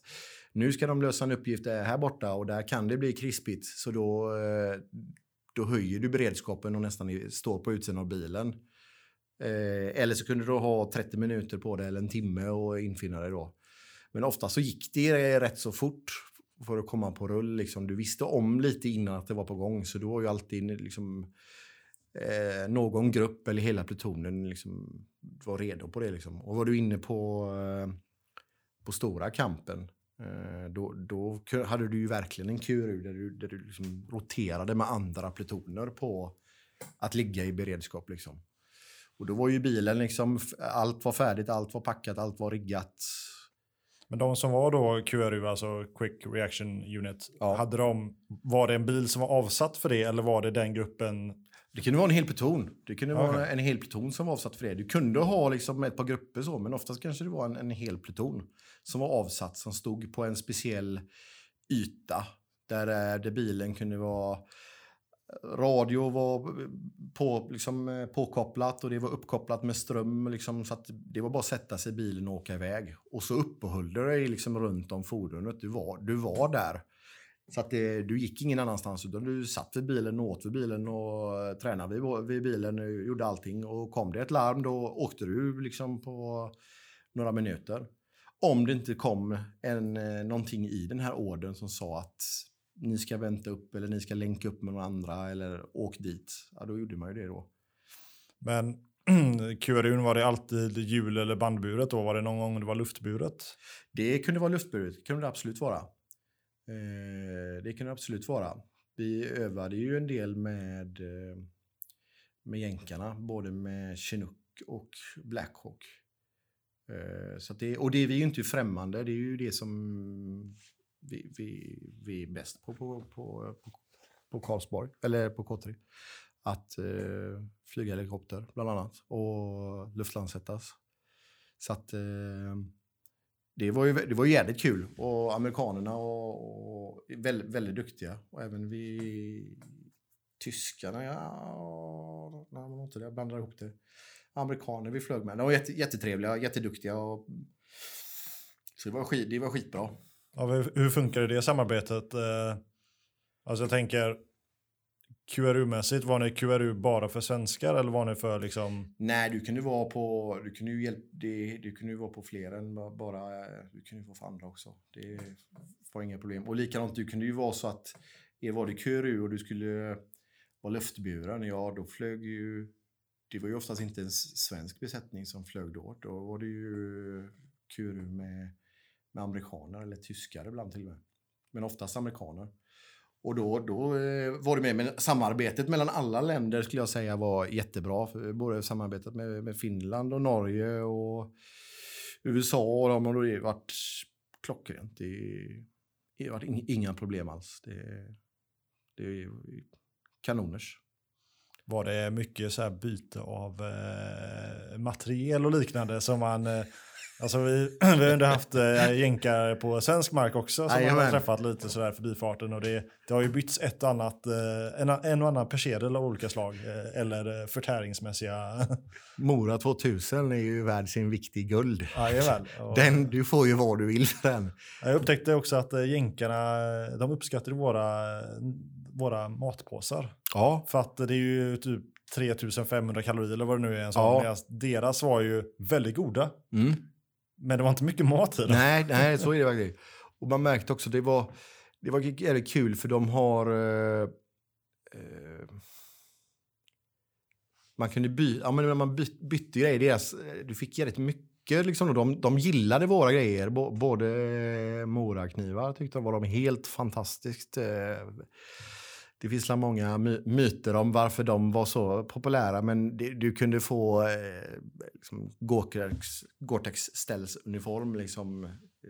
nu ska de lösa en uppgift eh, här borta och där kan det bli krispigt. Så då, eh, då höjer du beredskapen och nästan står på utsidan av bilen. Eh, eller så kunde du ha 30 minuter på dig eller en timme och infinna dig då. Men ofta så gick det rätt så fort för att komma på rull. Liksom. Du visste om lite innan att det var på gång så du var ju alltid liksom, eh, någon grupp eller hela plutonen liksom, var redo på det. Liksom. Och var du inne på, eh, på stora kampen eh, då, då hade du ju verkligen en KURU där du, där du liksom roterade med andra plutoner på att ligga i beredskap. Liksom. Och då var ju bilen liksom, allt var färdigt, allt var packat, allt var riggat. Men de som var då QRU, alltså Quick Reaction Unit, ja. hade de, var det en bil som var avsatt för det eller var det den gruppen? Det kunde vara en hel pluton. Det kunde okay. vara en hel pluton som var avsatt för det. Du kunde ha liksom ett par grupper så, men oftast kanske det var en, en hel pluton som var avsatt som stod på en speciell yta där, eh, där bilen kunde vara radio var på, liksom, eh, påkopplat och det var uppkopplat med ström. Liksom, så att det var bara att sätta sig i bilen och åka iväg. Och så uppehöll du dig liksom runt om fordonet. Du var, du var där. Så att det, du gick ingen annanstans utan du satt vid bilen, åt vid bilen och eh, tränade vid, vid bilen, och gjorde allting. Och kom det ett larm då åkte du liksom på några minuter. Om det inte kom en, eh, någonting i den här orden som sa att ni ska vänta upp eller ni ska länka upp med några andra eller åk dit. Ja, då gjorde man ju det då. Men QRUn, var det alltid hjul eller bandburet då? Var det någon gång det var luftburet? Det kunde vara luftburet, det kunde det absolut vara. Eh, det kunde det absolut vara. Vi övade ju en del med, eh, med jänkarna, både med Chinook och Blackhawk. Eh, så det, och det är vi ju inte främmande, det är ju det som vi, vi, vi är bäst på på, på, på, på Karlsborg, eller på K3. Att eh, flyga helikopter bland annat och luftlandsättas. Så att eh, det var ju det var jävligt kul och amerikanerna och, och väldigt, väldigt duktiga och även vi tyskarna, ja, nej, man inte det, jag blandar ihop det. Amerikaner vi flög med, de var jätte, jättetrevliga, jätteduktiga och så det var, skit, det var skitbra. Ja, hur funkar det samarbetet? Eh, alltså jag tänker QRU-mässigt, var ni QRU bara för svenskar eller var ni för liksom? Nej, du kunde vara på, du kunde ju, hjälp, det, du kunde vara på fler än bara, du kunde vara för andra också. Det var inga problem. Och likadant, du kunde ju vara så att var det QRU och du skulle vara luftburen, ja då flög ju, det var ju oftast inte en svensk besättning som flög då. Då var det ju QRU med med amerikaner eller tyskar ibland till och med. Men oftast amerikaner. Och då, då eh, var det med, men samarbetet mellan alla länder skulle jag säga var jättebra. Både samarbetet med, med Finland och Norge och USA och de har det varit klockrent. Det, det har varit inga problem alls. Det, det är kanoners. Var det mycket så här byte av eh, materiel och liknande som man eh, Alltså vi, vi har ändå haft äh, jänkar på svensk mark också som man har träffat lite sådär förbifarten och det, det har ju bytts ett annat, äh, en, en och annan persedel av olika slag äh, eller förtäringsmässiga. Mora 2000 är ju värd sin viktig guld. Jajamän. Den, du får ju vad du vill för den. Jag upptäckte också att jänkarna, de uppskattar våra, våra matpåsar. Ja. För att det är ju typ 3500 kalorier eller vad det nu är. En sån. Ja. Deras var ju väldigt goda. Mm. Men det var inte mycket mat i den. Nej, nej så är det verkligen. Och man märkte också, det var, det var jävligt kul för de har... Eh, eh, man kunde byta, ja, men man bytte grejer. Deras, eh, du fick jävligt mycket. Liksom, de, de gillade våra grejer. både moraknivar tyckte de var de helt fantastiskt. Eh, det finns många my myter om varför de var så populära, men det, du kunde få eh, liksom Gore-Tex ställsuniform liksom,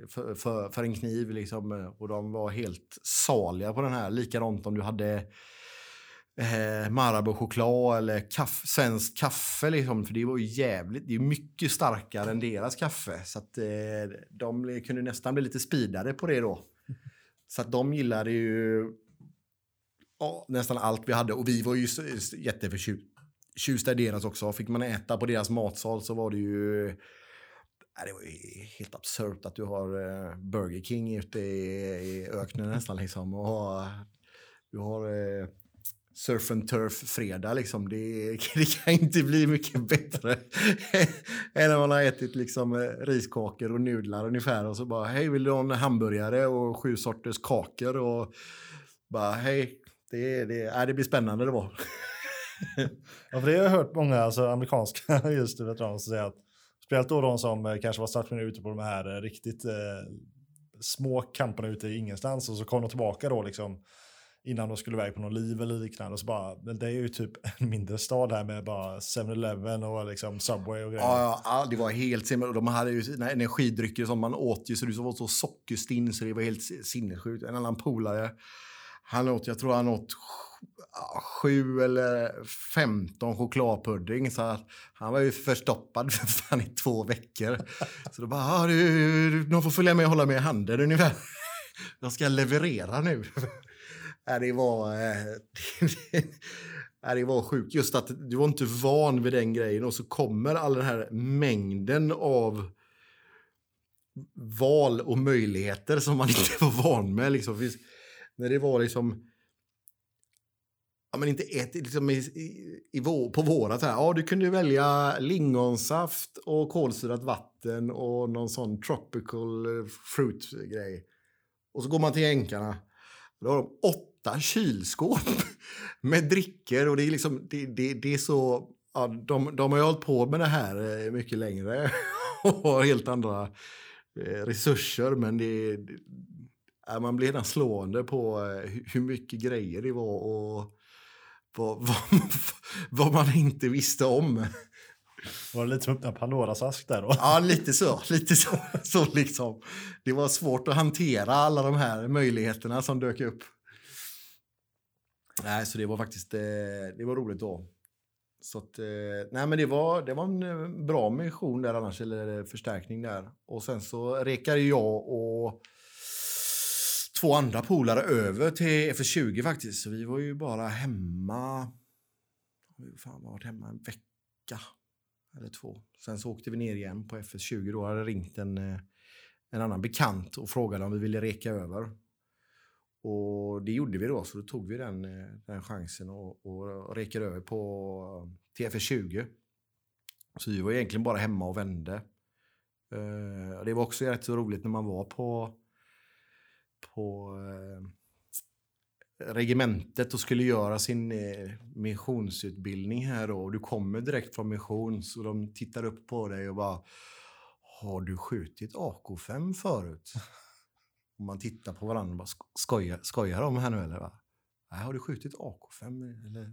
för, för, för en kniv. Liksom, och de var helt saliga på den här. Likadant om du hade eh, Marabou-choklad eller kaff, svensk kaffe. Liksom, för det var ju jävligt, det är mycket starkare än deras kaffe. Så att eh, de kunde nästan bli lite speedade på det då. Så att de gillade ju ja, nästan allt vi hade. Och vi var ju jätteförtjusta i deras också. Fick man äta på deras matsal så var det ju... Äh, det var ju helt absurt att du har eh, Burger King ute i, öknen nästan. Liksom. Och du har eh, surf and turf-fredag. Liksom. Det, det, kan inte bli mycket bättre än när man har ätit liksom, eh, riskakor och nudlar ungefär. Och så bara, hej, vill du ha en hamburgare och sju sorters kakor? Och bara, hej, det, det, äh, det blir spännande det var. ja, för det har jag hört många alltså, amerikanska just veteraner säga att speciellt då de som eh, kanske var stationerade ute på de här eh, riktigt eh, små kamperna ute i ingenstans och så kom de tillbaka då liksom innan de skulle iväg på någon liv eller liknande. Och så bara, men det är ju typ en mindre stad här med bara 7-Eleven och liksom Subway och grejer. Ja, ja det var helt sinnessjukt. De hade ju sina energidrycker som man åt ju så det var så sockerstinn så det var helt sinnessjukt. En annan polare, han åt, jag tror han åt sju eller femton chokladpudding. Så han var ju förstoppad för fan i två veckor. Så då bara, ah, du, de får följa med och hålla mig i handen ungefär. Jag ska leverera nu. det var... Eh, det var sjukt. Just att du var inte van vid den grejen och så kommer all den här mängden av val och möjligheter som man inte var van med. Liksom. När det var liksom... Ja, men inte ett, liksom i, i, i vår, på vårat här. Ja, du kunde välja lingonsaft och kolsyrat vatten och någon sån tropical eh, fruit-grej. Och så går man till jänkarna. Då har de åtta kylskåp med drickor och det är liksom, det, det, det är så, ja, de, de har ju hållit på med det här eh, mycket längre och har helt andra eh, resurser men det man blir redan slående på eh, hur mycket grejer det var och vad, vad, vad man inte visste om. Var det lite som öppna Pandoras ask där då? Ja, lite så. Lite så, så liksom. Det var svårt att hantera alla de här möjligheterna som dök upp. Nej, så det var faktiskt eh, det var roligt då. Så att, eh, nej men det var, det var en bra mission där annars, eller förstärkning där. Och sen så rekade jag och två andra polare över till FS20 faktiskt. Så vi var ju bara hemma, vi fan varit hemma en vecka eller två. Sen så åkte vi ner igen på FS20. Då hade ringt en, eh, en annan bekant och frågade om vi ville reka över. Och det gjorde vi då, så då tog vi den, eh, den chansen och, och rekade över på TFS20. Så vi var egentligen bara hemma och vände. Eh, det var också rätt så roligt när man var på, på eh, regementet och skulle göra sin eh, missionsutbildning här då. Du kommer direkt från mission så de tittar upp på dig och bara Har du skjutit AK5 förut? och man tittar på varandra och bara skojar, skojar de här nu eller? Va? Nej, har du skjutit AK5? Eller?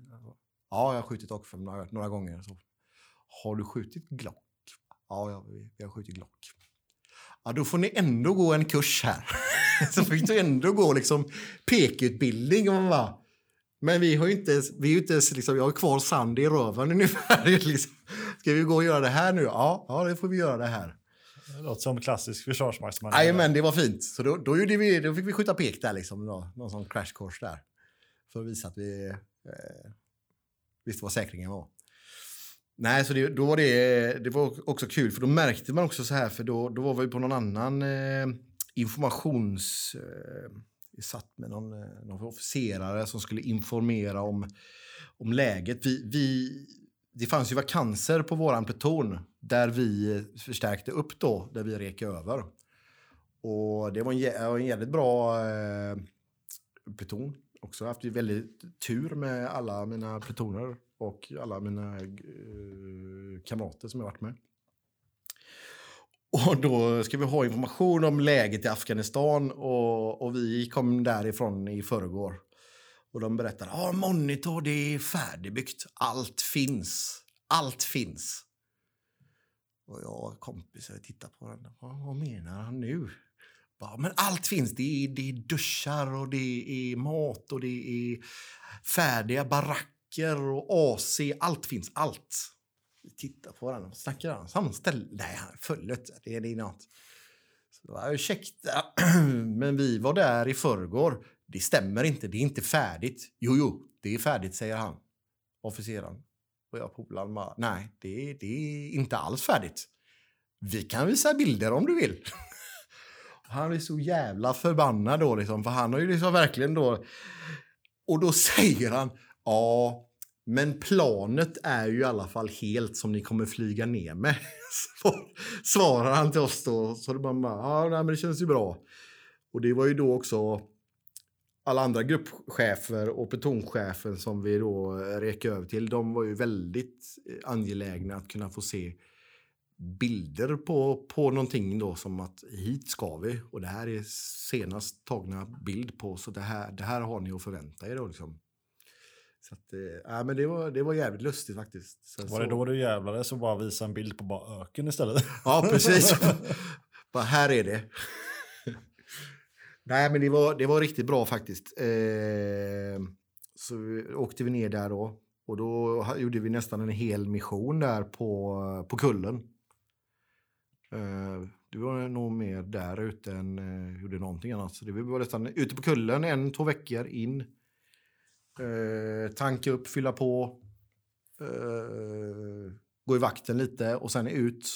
Ja, jag har skjutit AK5 några, några gånger. Så. Har du skjutit Glock? Ja, jag, jag vi har skjutit Glock. Ja, då får ni ändå gå en kurs här. så fick du ändå gå liksom pekutbildning. Och man bara, men vi har ju inte, vi är inte liksom, jag har kvar sand i röven ungefär. Liksom. Ska vi gå och göra det här nu? Ja, ja det får vi göra det här. Det låter som klassisk försvarsmaktsman. Jajamän, det var fint. Så då, då, gjorde vi, då fick vi skjuta pek där, liksom, då, någon sån crash course där. För att visa att vi eh, visste vad säkringen var. Nej, så det, då var det, det var också kul, för då märkte man också så här, för då, då var vi på någon annan eh, informations... Eh, vi satt med någon, eh, någon officerare som skulle informera om, om läget. Vi, vi, det fanns ju vakanser på våran pluton där vi förstärkte upp då, där vi rek över. Och det var en, en jävligt bra eh, pluton. Också haft väldigt tur med alla mina plutoner och alla mina eh, kamrater som jag varit med. Och då ska vi ha information om läget i Afghanistan och, och vi kom därifrån i förrgår. Och de berättar, ja ah, monitor det är färdigbyggt, allt finns, allt finns. Och jag och kompisar tittar på varandra, vad, vad menar han nu? Bara, men allt finns. Det är, det är duschar och det är mat och det är färdiga baracker och AC. Allt finns. Allt. Vi tittar på varandra. Snackar han samma ställe? Nej, han föll inte. Det är det något. Så, ja, ursäkta, men vi var där i förrgår. Det stämmer inte. Det är inte färdigt. Jo, jo, det är färdigt, säger han. Officeren. Och jag polaren bara, nej, det, det är inte alls färdigt. Vi kan visa bilder om du vill. Han är så jävla förbannad då, liksom, för han har ju liksom verkligen då... Och då säger han, ja, men planet är ju i alla fall helt som ni kommer flyga ner med. Svarar han till oss då. Så det bara, ja, nej, men det känns ju bra. Och det var ju då också alla andra gruppchefer och plutonchefen som vi då eh, rek över till, de var ju väldigt eh, angelägna att kunna få se bilder på, på någonting då som att hit ska vi och det här är senast tagna bild på så det här, det här har ni att förvänta er då liksom. Så att, äh, men det var, det var jävligt lustigt faktiskt. Sen var det så, då du jävlades och bara visade en bild på bara öken istället? Ja, precis. bara här är det. Nej, men det var, det var riktigt bra faktiskt. Eh, så vi, åkte vi ner där då. Och då gjorde vi nästan en hel mission där på, på kullen. Eh, du var nog mer där ute än eh, gjorde någonting annat. Så det vi var nästan ute på kullen en, två veckor in. Eh, tanka upp, fylla på. Eh, gå i vakten lite och sen ut.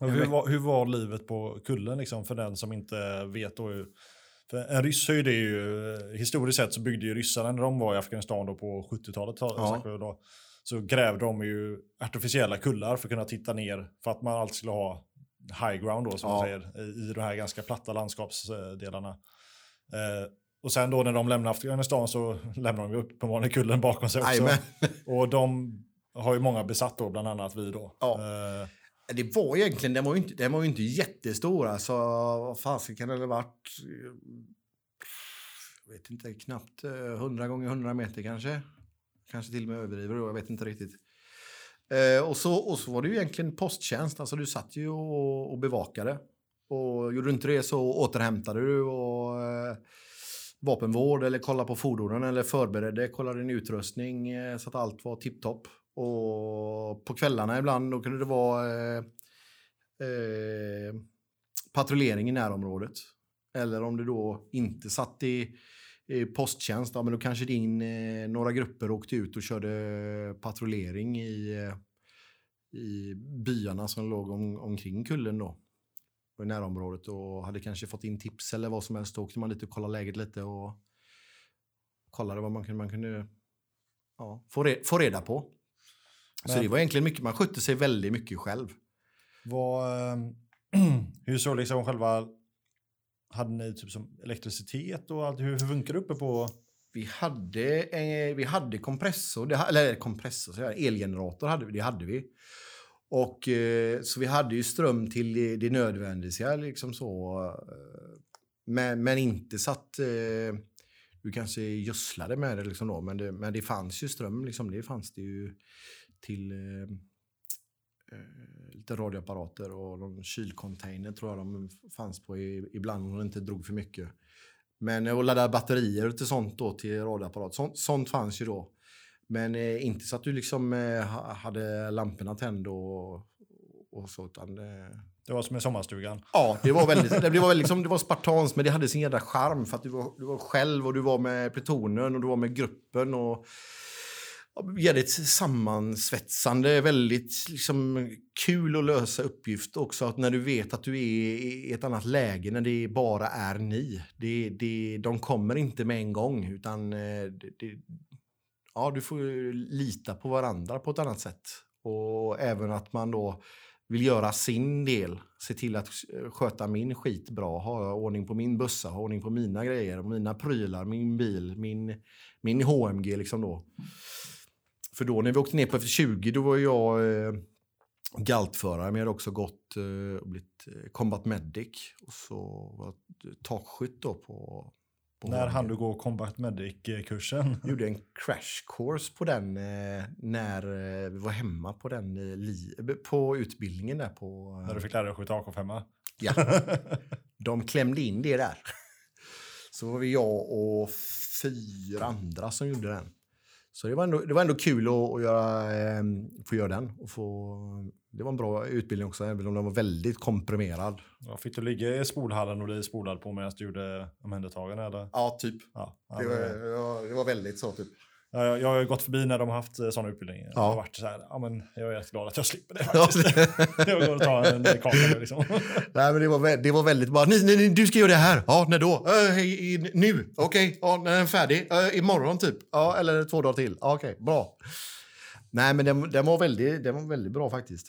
Hur, var, hur var livet på kullen liksom, för den som inte vet? Då, en ryss är ju det ju, historiskt sett så byggde ju ryssarna när de var i Afghanistan då på 70-talet Ja. så grävde de ju artificiella kullar för att kunna titta ner för att man alltid skulle ha high ground då som Ja. man säger i, i de här ganska platta landskapsdelarna. Eh, och sen då när de lämnade Afghanistan så lämnade de ju uppenbarligen kullen bakom sig också. Jajamän. Och de har ju många besatt då, bland annat vi då. Ja. Eh, Det var egentligen, den var ju inte, den var inte jättestor. Alltså, vad fasen kan det ha varit? Jag vet inte, knappt eh, 100 gånger 100 meter kanske. Kanske till och med överdriver då, jag vet inte riktigt. Eh, och, så, och så var det ju egentligen posttjänst, alltså du satt ju och, och bevakade. Och gjorde du inte det så återhämtade du och eh, vapenvård eller kollade på fordonen eller förberedde, kollade din utrustning eh, så att allt var tipptopp. Och på kvällarna ibland då kunde det vara eh, eh, patrullering i närområdet. Eller om du då inte satt i, i posttjänst, ja, men då kanske din, eh, några grupper åkte ut och körde patrullering i, eh, i byarna som låg om, omkring kullen då. Och I närområdet och hade kanske fått in tips eller vad som helst. Då åkte man lite och kollade läget lite och kollade vad man kunde, man kunde ja, få, re, få reda på. Så Men- det var egentligen mycket, man skötte sig väldigt mycket själv. Vad, hur såg liksom själva... Hade ni typ som elektricitet och allt? Hur, hur funkar det uppe på... Vi hade, eh, vi hade kompressor, det, eller kompressor, så elgenerator hade vi, det hade vi. Och eh, så vi hade ju ström till det, nödvändiga liksom så. Eh, men, men inte så att eh, du kanske gödslade med det liksom då, men det, men det fanns ju ström liksom, det fanns det ju till eh, lite radioapparater och någon kylcontainer tror jag de fanns på ibland om de inte drog för mycket. Men att ladda batterier till sånt då till radioapparat, sånt, sånt fanns ju då. Men eh, inte så att du liksom eh, ha- hade lamporna tända och, och så. Utan, eh, Det var som i sommarstugan. ja, det var väldigt, det var, väldigt, liksom, det var men det hade sin jävla charm för att du var, du var själv och du var med plutonen och du var med gruppen. och Jävligt sammansvetsande, väldigt liksom, kul att lösa uppgift också. Att när du vet att du är i ett annat läge, när det bara är ni. Det, det, de kommer inte med en gång, utan eh, det, ja, du får lita på varandra på ett annat sätt. Och även att man då vill göra sin del, se till att sköta min skit bra, ha ordning på min bussa, ha ordning på mina grejer, mina prylar, min bil, min, min HMG liksom då. För då när vi åkte ner på F20 då var jag eh, galtförare men jag hade också gått eh, och blivit eh, combat medic och så var jag takskytt då på när hann du gå Combat Medic-kursen? Gjorde en crash course på den eh, när eh, vi var hemma på den eh, li- på utbildningen där på... När du fick lära dig att skjuta AK5? Ja. de klämde in det där. Så var vi jag och fyra andra som gjorde den. Så det var ändå, det var ändå kul att, att göra, eh, få göra den. Och få, det var en bra utbildning också, även om den var väldigt komprimerad. Ja, fick du ligga i spolhallen och bli spolad på medan du gjorde omhändertagande? Eller? Ja, typ. Ja, ja, Det var, det var väldigt så, typ. Ja, jag, jag har gått förbi när de har haft sådana utbildningar. Ja. Jag har varit så här, ja men jag är rätt glad att jag slipper det Ja, faktiskt. jag går och tar en kaka nu liksom. Nej, men det var, det var väldigt bara, nej, nej, du ska göra det här. Ja, när då? Äh, i, i, nu? Okej, ja, när är den färdig? Äh, imorgon typ? Ja, eller två dagar till? Ja, Okej, bra. Nej, men den, den, var väldigt, den var väldigt bra faktiskt.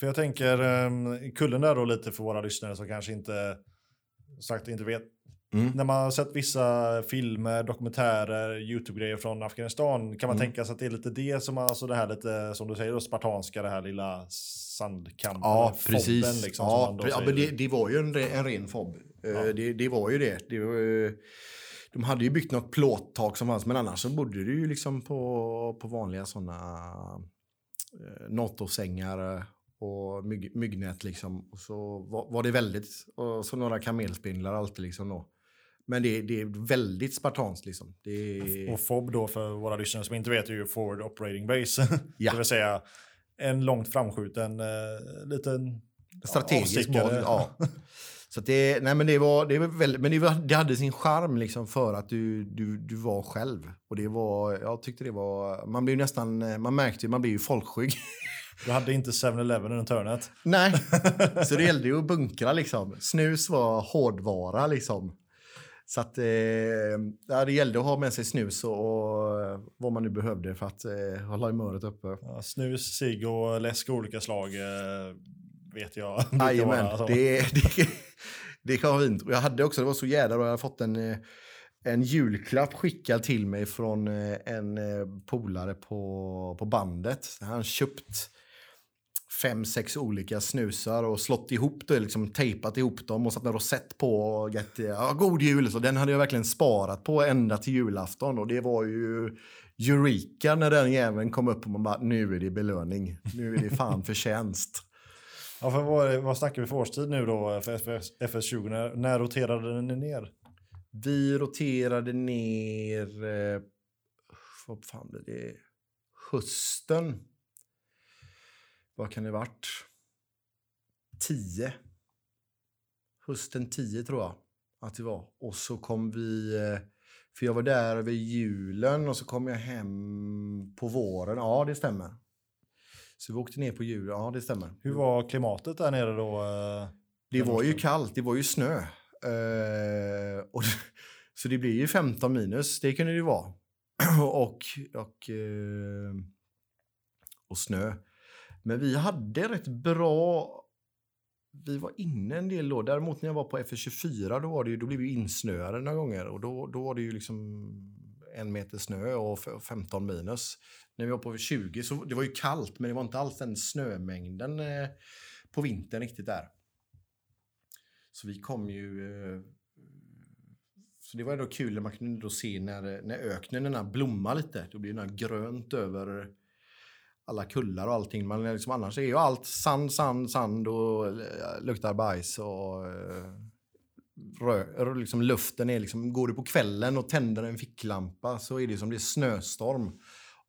För jag tänker, um, kullen där då lite för våra lyssnare som kanske inte sagt inte vet. Mm. När man har sett vissa filmer, dokumentärer, YouTube-grejer från Afghanistan kan man Mm. tänka sig att det är lite det som, alltså det här lite, som du säger, då, spartanska, det här lilla sandkampen. Ja, eller fobben, precis. Liksom, som ja, ja, men det, det var ju en, re- en ren fob. Eh, Ja. Det, det var ju det. det var, de hade ju byggt något plåttak som fanns, men annars så bodde du ju liksom på, på vanliga sådana eh, NATO-sängar eh, och mygg, myggnät liksom. Och så var, var det väldigt, och så några kamelspindlar alltid liksom då. Men det, det är väldigt spartanskt liksom. Det, Och FOB då för våra lyssnare som inte vet är ju Forward Operating Base. Ja. det vill säga en långt framskjuten eh, liten strategiskt mål. Ja. Så det, nej men det var, det var väldigt, men det, var, det hade sin charm liksom för att du, du, du var själv. Och det var, jag tyckte det var, man blev nästan, man märkte ju, man blev ju folkskygg. Du hade inte 7-Eleven runt hörnet. nej, så det gällde ju att bunkra liksom. Snus var hårdvara liksom. Så att eh, det gällde att ha med sig snus och, och vad man nu behövde för att eh, hålla humöret uppe. Ja, snus, cigg och läsk av olika slag eh, vet jag. Jajamän, det, det, det kan vara fint. Och jag hade också, det var så jävla bra, jag hade fått en, eh, en julklapp skickad till mig från eh, en eh, polare på, på bandet. Han köpt fem, sex olika snusar och slått ihop det, liksom tejpat ihop dem och satt en rosett på och gett, ja, god jul. Så den hade jag verkligen sparat på ända till julafton och det var ju Eureka när den jäveln kom upp och man bara, nu är det belöning. Nu är det fan förtjänst. Ja, för vad, vad snackar vi för årstid nu då för FS, FS20? När, när roterade den ner? Vi roterade ner... Eh, vad fan blir det? Hösten. Vad kan det varit? 10. Hösten 10 tror jag att det var. Och så kom vi... Eh, för jag var där över julen och så kom jag hem på våren. Ja, det stämmer. Så vi åkte ner på julen. Ja, det stämmer. Hur var klimatet där nere då? eh? Det var ju kallt, det var ju snö. Eh, och, så det blir ju 15 minus, det kunde det ju vara. och, och, och snö. Men vi hade rätt bra... Vi var inne en del då. Däremot när jag var på FS24 då, var det ju, då blev vi insnöade några gånger. Och då, då var det ju liksom en meter snö och 15 minus. När vi var på 20 så det var ju kallt men det var inte alls den snömängden eh, på vintern riktigt där. Så vi kom ju... Eh, så det var ändå kul när man kunde då se när, när öknen blommar lite. Då blir det grönt över alla kullar och allting. Men liksom, annars är ju allt sand, sand, sand och eh, luktar bajs och eh, rö, liksom luften är liksom, går du på kvällen och tänder en ficklampa så är det som det är snöstorm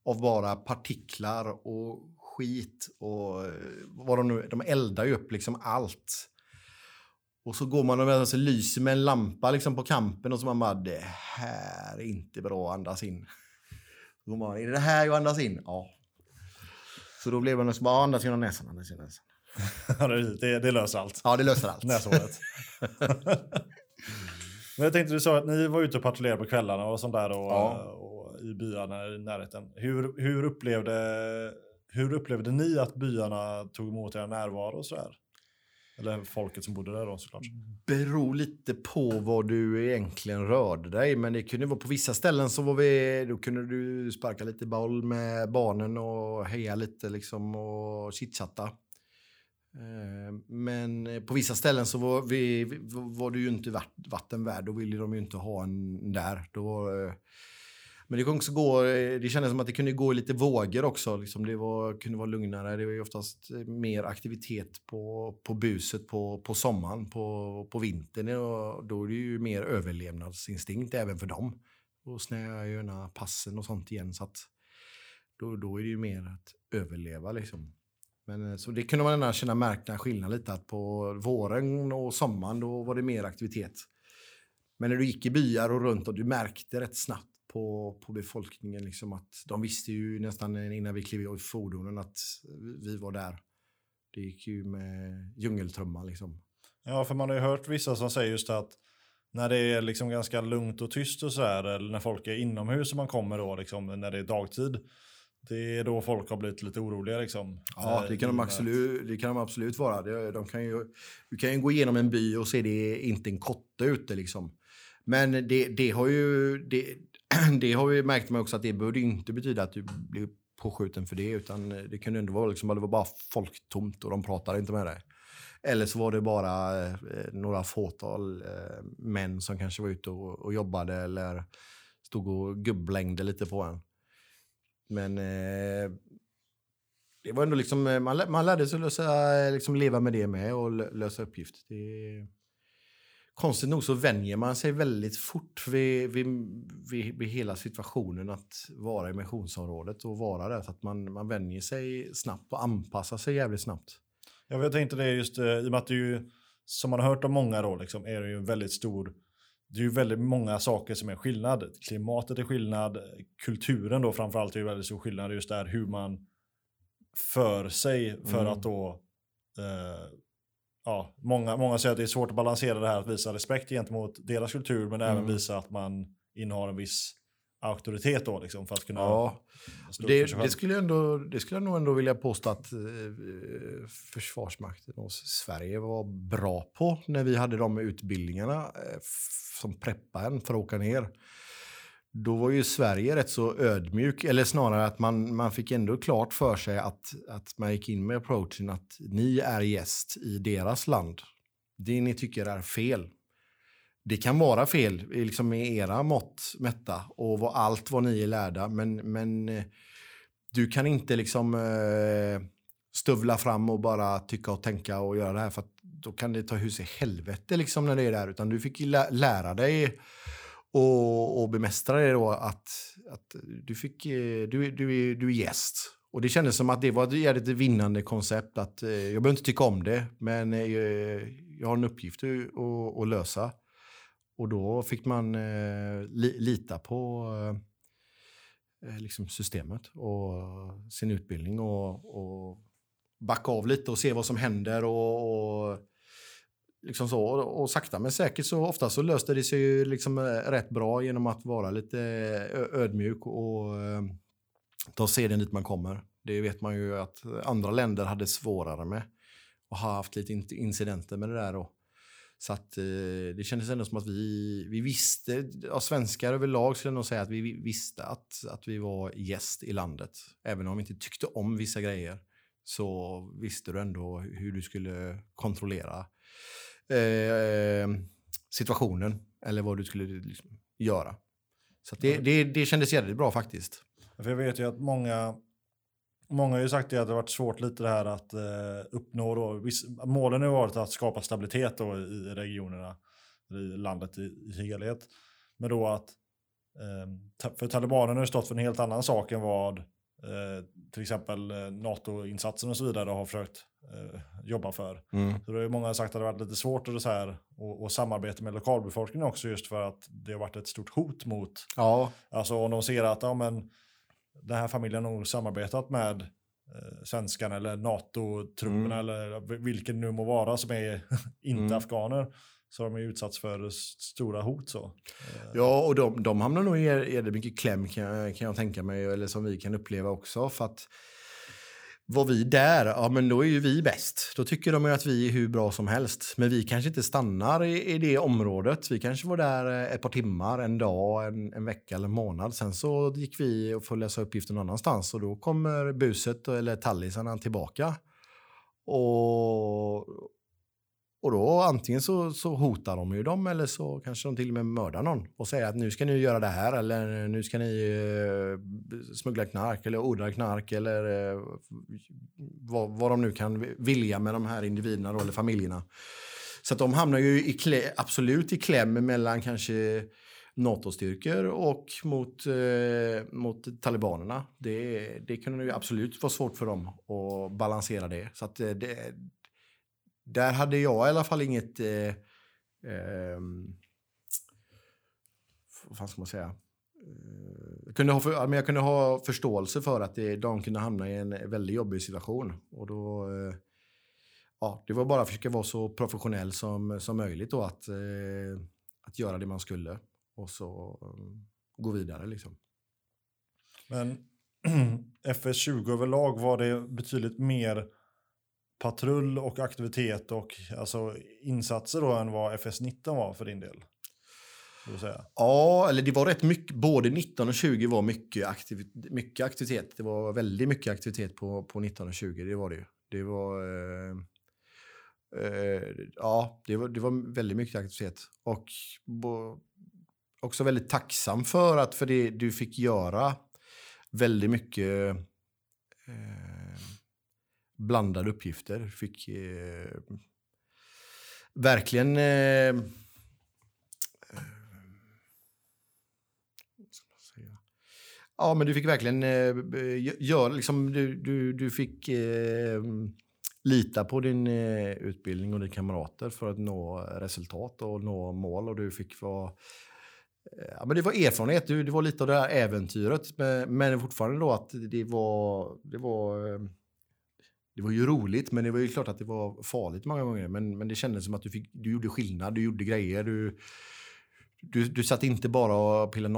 av bara partiklar och skit och eh, vad de nu, de eldar ju upp liksom allt. Och så går man och alltså, lyser med en lampa liksom på kampen och så man bara, det här är inte bra att andas in. Då går man, är det det här jag andas in? Ja. Så då blev man så bara, andas genom näsan, andas genom näsan. Det, det, det löser allt. Ja, det löser allt. Näshåret. Men jag tänkte du sa att ni var ute och patrullerade på kvällarna och sånt där och, Ja. och i byarna i närheten. Hur, hur, upplevde, hur upplevde ni att byarna tog emot er närvaro och sådär? Eller folket som bodde där då såklart. beror lite på vad du egentligen rörde dig. Men det kunde vara på vissa ställen så var vi, då kunde du sparka lite boll med barnen och heja lite liksom och chitchatta. Eh, men på vissa ställen så var, vi, var du ju inte vatten värd. Då ville de ju inte ha en där. Då, var, men det kunde också gå, eh, det kändes som att det kunde gå i lite vågor också. Liksom det var, kunde vara lugnare. Det var ju oftast eh, mer aktivitet på, på buset på, på sommaren. På, på vintern och då är det ju mer överlevnadsinstinkt även för dem. Då snöar ju gärna passen och sånt igen. Så att då, då är det ju mer att överleva liksom. Men, eh, så det kunde man ändå känna märkna skillnad lite. Att på våren och sommaren då var det mer aktivitet. Men när du gick i byar och runt och du märkte rätt snabbt på, på befolkningen liksom att de visste ju nästan innan vi klev i fordonen att vi var där. Det gick ju med djungeltrumman liksom. Ja, för man har ju hört vissa som säger just att när det är liksom ganska lugnt och tyst och så här, eller när folk är inomhus och man kommer då, liksom, när det är dagtid, det är då folk har blivit lite oroliga liksom. Ja, det kan de absolut, det kan de absolut vara. De kan ju, du kan ju gå igenom en by och se det inte en kotte ute liksom. Men det, det har ju, det, det har vi märkt med också att det behöver inte betyda att du blir påskjuten för det, utan eh, det kunde ändå vara liksom, det var bara folktomt och de pratade inte med dig. Eller så var det bara eh, några fåtal eh, män som kanske var ute och, och jobbade eller stod och gubblängde lite på en. Men eh, det var ändå liksom, eh, man, man lärde sig lösa, eh, liksom leva med det med och lösa uppgift. Det, konstigt nog så vänjer man sig väldigt fort vid, vid, vid, vid, hela situationen att vara i missionsområdet och vara där. Så att man, man vänjer sig snabbt och anpassar sig jävligt snabbt. Ja, jag tänkte det just i och med att det ju, som man har hört av många då, liksom, är det ju en väldigt stor det är ju väldigt många saker som är skillnad. Klimatet är skillnad, kulturen då framförallt är ju väldigt stor skillnad just där hur man för sig för mm. att då eh, ja, många, många säger att det är svårt att balansera det här att visa respekt gentemot deras kultur men mm. även visa att man innehar en viss auktoritet då liksom för att kunna ja, det, det, skulle jag ändå, det skulle jag nog ändå vilja påstå att eh, Försvarsmakten och Sverige var bra på när vi hade de utbildningarna eh, som preppade en för att åka ner. Då var ju Sverige rätt så ödmjuk, eller snarare att man, man fick ändå klart för sig att, att man gick in med approachen att ni är gäst i deras land. Det ni tycker är fel det kan vara fel liksom med era mått mätta och allt vad ni är lärda. Men, men eh, du kan inte liksom eh, stövla fram och bara tycka och tänka och göra det här. För då kan det ta hus i helvete liksom när det är där. Utan du fick lära dig och, och bemästra det då att, att du, fick, eh, du, du, du är gäst. Och det kändes som att det var ett jävligt vinnande koncept. att eh, Jag behöver inte tycka om det, men eh, jag har en uppgift att, att lösa. Och då fick man lita på liksom systemet och sin utbildning och, och backa av lite och se vad som händer. och, och liksom så, och, sakta men säkert så ofta så löste det sig ju liksom eh, rätt bra genom att vara lite eh, ödmjuk och eh, ta seden dit man kommer. Det vet man ju att andra länder hade svårare med och har haft lite incidenter med det där. Och, så att, eh, det kändes ändå som att vi, vi visste, ja, svenskar överlag skulle jag nog säga att vi visste att, att vi var gäst i landet. Även om vi inte tyckte om vissa grejer så visste du ändå hur du skulle kontrollera eh, situationen eller vad du skulle liksom, göra. Så det, det, det kändes jävligt bra faktiskt. För jag vet ju att många Många har ju sagt det att det har varit svårt lite det här att eh, uppnå då. målen har varit att skapa stabilitet då i regionerna, i landet i, i helhet. Men då att, eh, för talibanerna har stått för en helt annan sak än vad eh, till exempel eh, NATO-insatsen och så vidare har försökt eh, jobba för. Mm. Så då har många sagt att det har varit lite svårt och, så här, och, och samarbeta med lokalbefolkningen också just för att det har varit ett stort hot mot, ja. alltså om de ser att ja, men, den här familjen har nog samarbetat med eh, svenskarna eller NATO-trupperna mm. eller vilken nu må vara som är inte mm. afghaner. Så de ju utsatts för stora hot. Så. Ja, och de, de hamnar nog i mycket kläm kan jag, kan jag tänka mig, eller som vi kan uppleva också. För att var vi där, ja men då är ju vi bäst. Då tycker de ju att vi är hur bra som helst. Men vi kanske inte stannar i, i det området. Vi kanske var där eh, ett par timmar, en dag, en, en vecka eller en månad. Sen så gick vi och får läsa uppgifter någon annanstans och då kommer buset eller tallisarna tillbaka. Och, och då antingen så, så hotar de ju dem eller så kanske de till och med mördar någon och säger att nu ska ni göra det här eller nu ska ni eh, smuggla knark eller odla knark eller eh, vad, vad de nu kan vilja med de här individerna då, eller familjerna. Så att de hamnar ju i klä, absolut i kläm mellan kanske NATO-styrkor och mot, eh, mot talibanerna. Det, det kunde ju absolut vara svårt för dem att balansera det. Så att eh, det, där hade jag i alla fall inget... Eh, eh, vad ska man säga? Jag kunde, ha för, jag kunde ha förståelse för att det, de kunde hamna i en väldigt jobbig situation. Och då, eh, ja, det var bara att försöka vara så professionell som, som möjligt och att, eh, att göra det man skulle och så gå vidare. Liksom. Men FS20 överlag var det betydligt mer patrull och aktivitet och alltså insatser då än vad FS19 var för din del? Ja, eller det var rätt mycket. Både 19 och 20 var mycket, aktiv, mycket aktivitet. Det var väldigt mycket aktivitet på, på 19 och 20. Det var det Det var... Eh, eh, ja, det var, det var väldigt mycket aktivitet. Och bo, också väldigt tacksam för att för det du fick göra väldigt mycket eh, blandade uppgifter. Fick eh, verkligen eh, Ja, men du fick verkligen eh, göra, liksom, du, du, du fick eh, lita på din eh, utbildning och dina kamrater för att nå resultat och nå mål. Och du fick vara eh, Ja, men det var erfarenhet, det var lite av det här äventyret. Men fortfarande då att det var, det var, eh, det var ju roligt, men det var ju klart att det var farligt många gånger. Men, men det kändes som att du, fick, du gjorde skillnad, du gjorde grejer. Du, du, du satt inte bara och pillade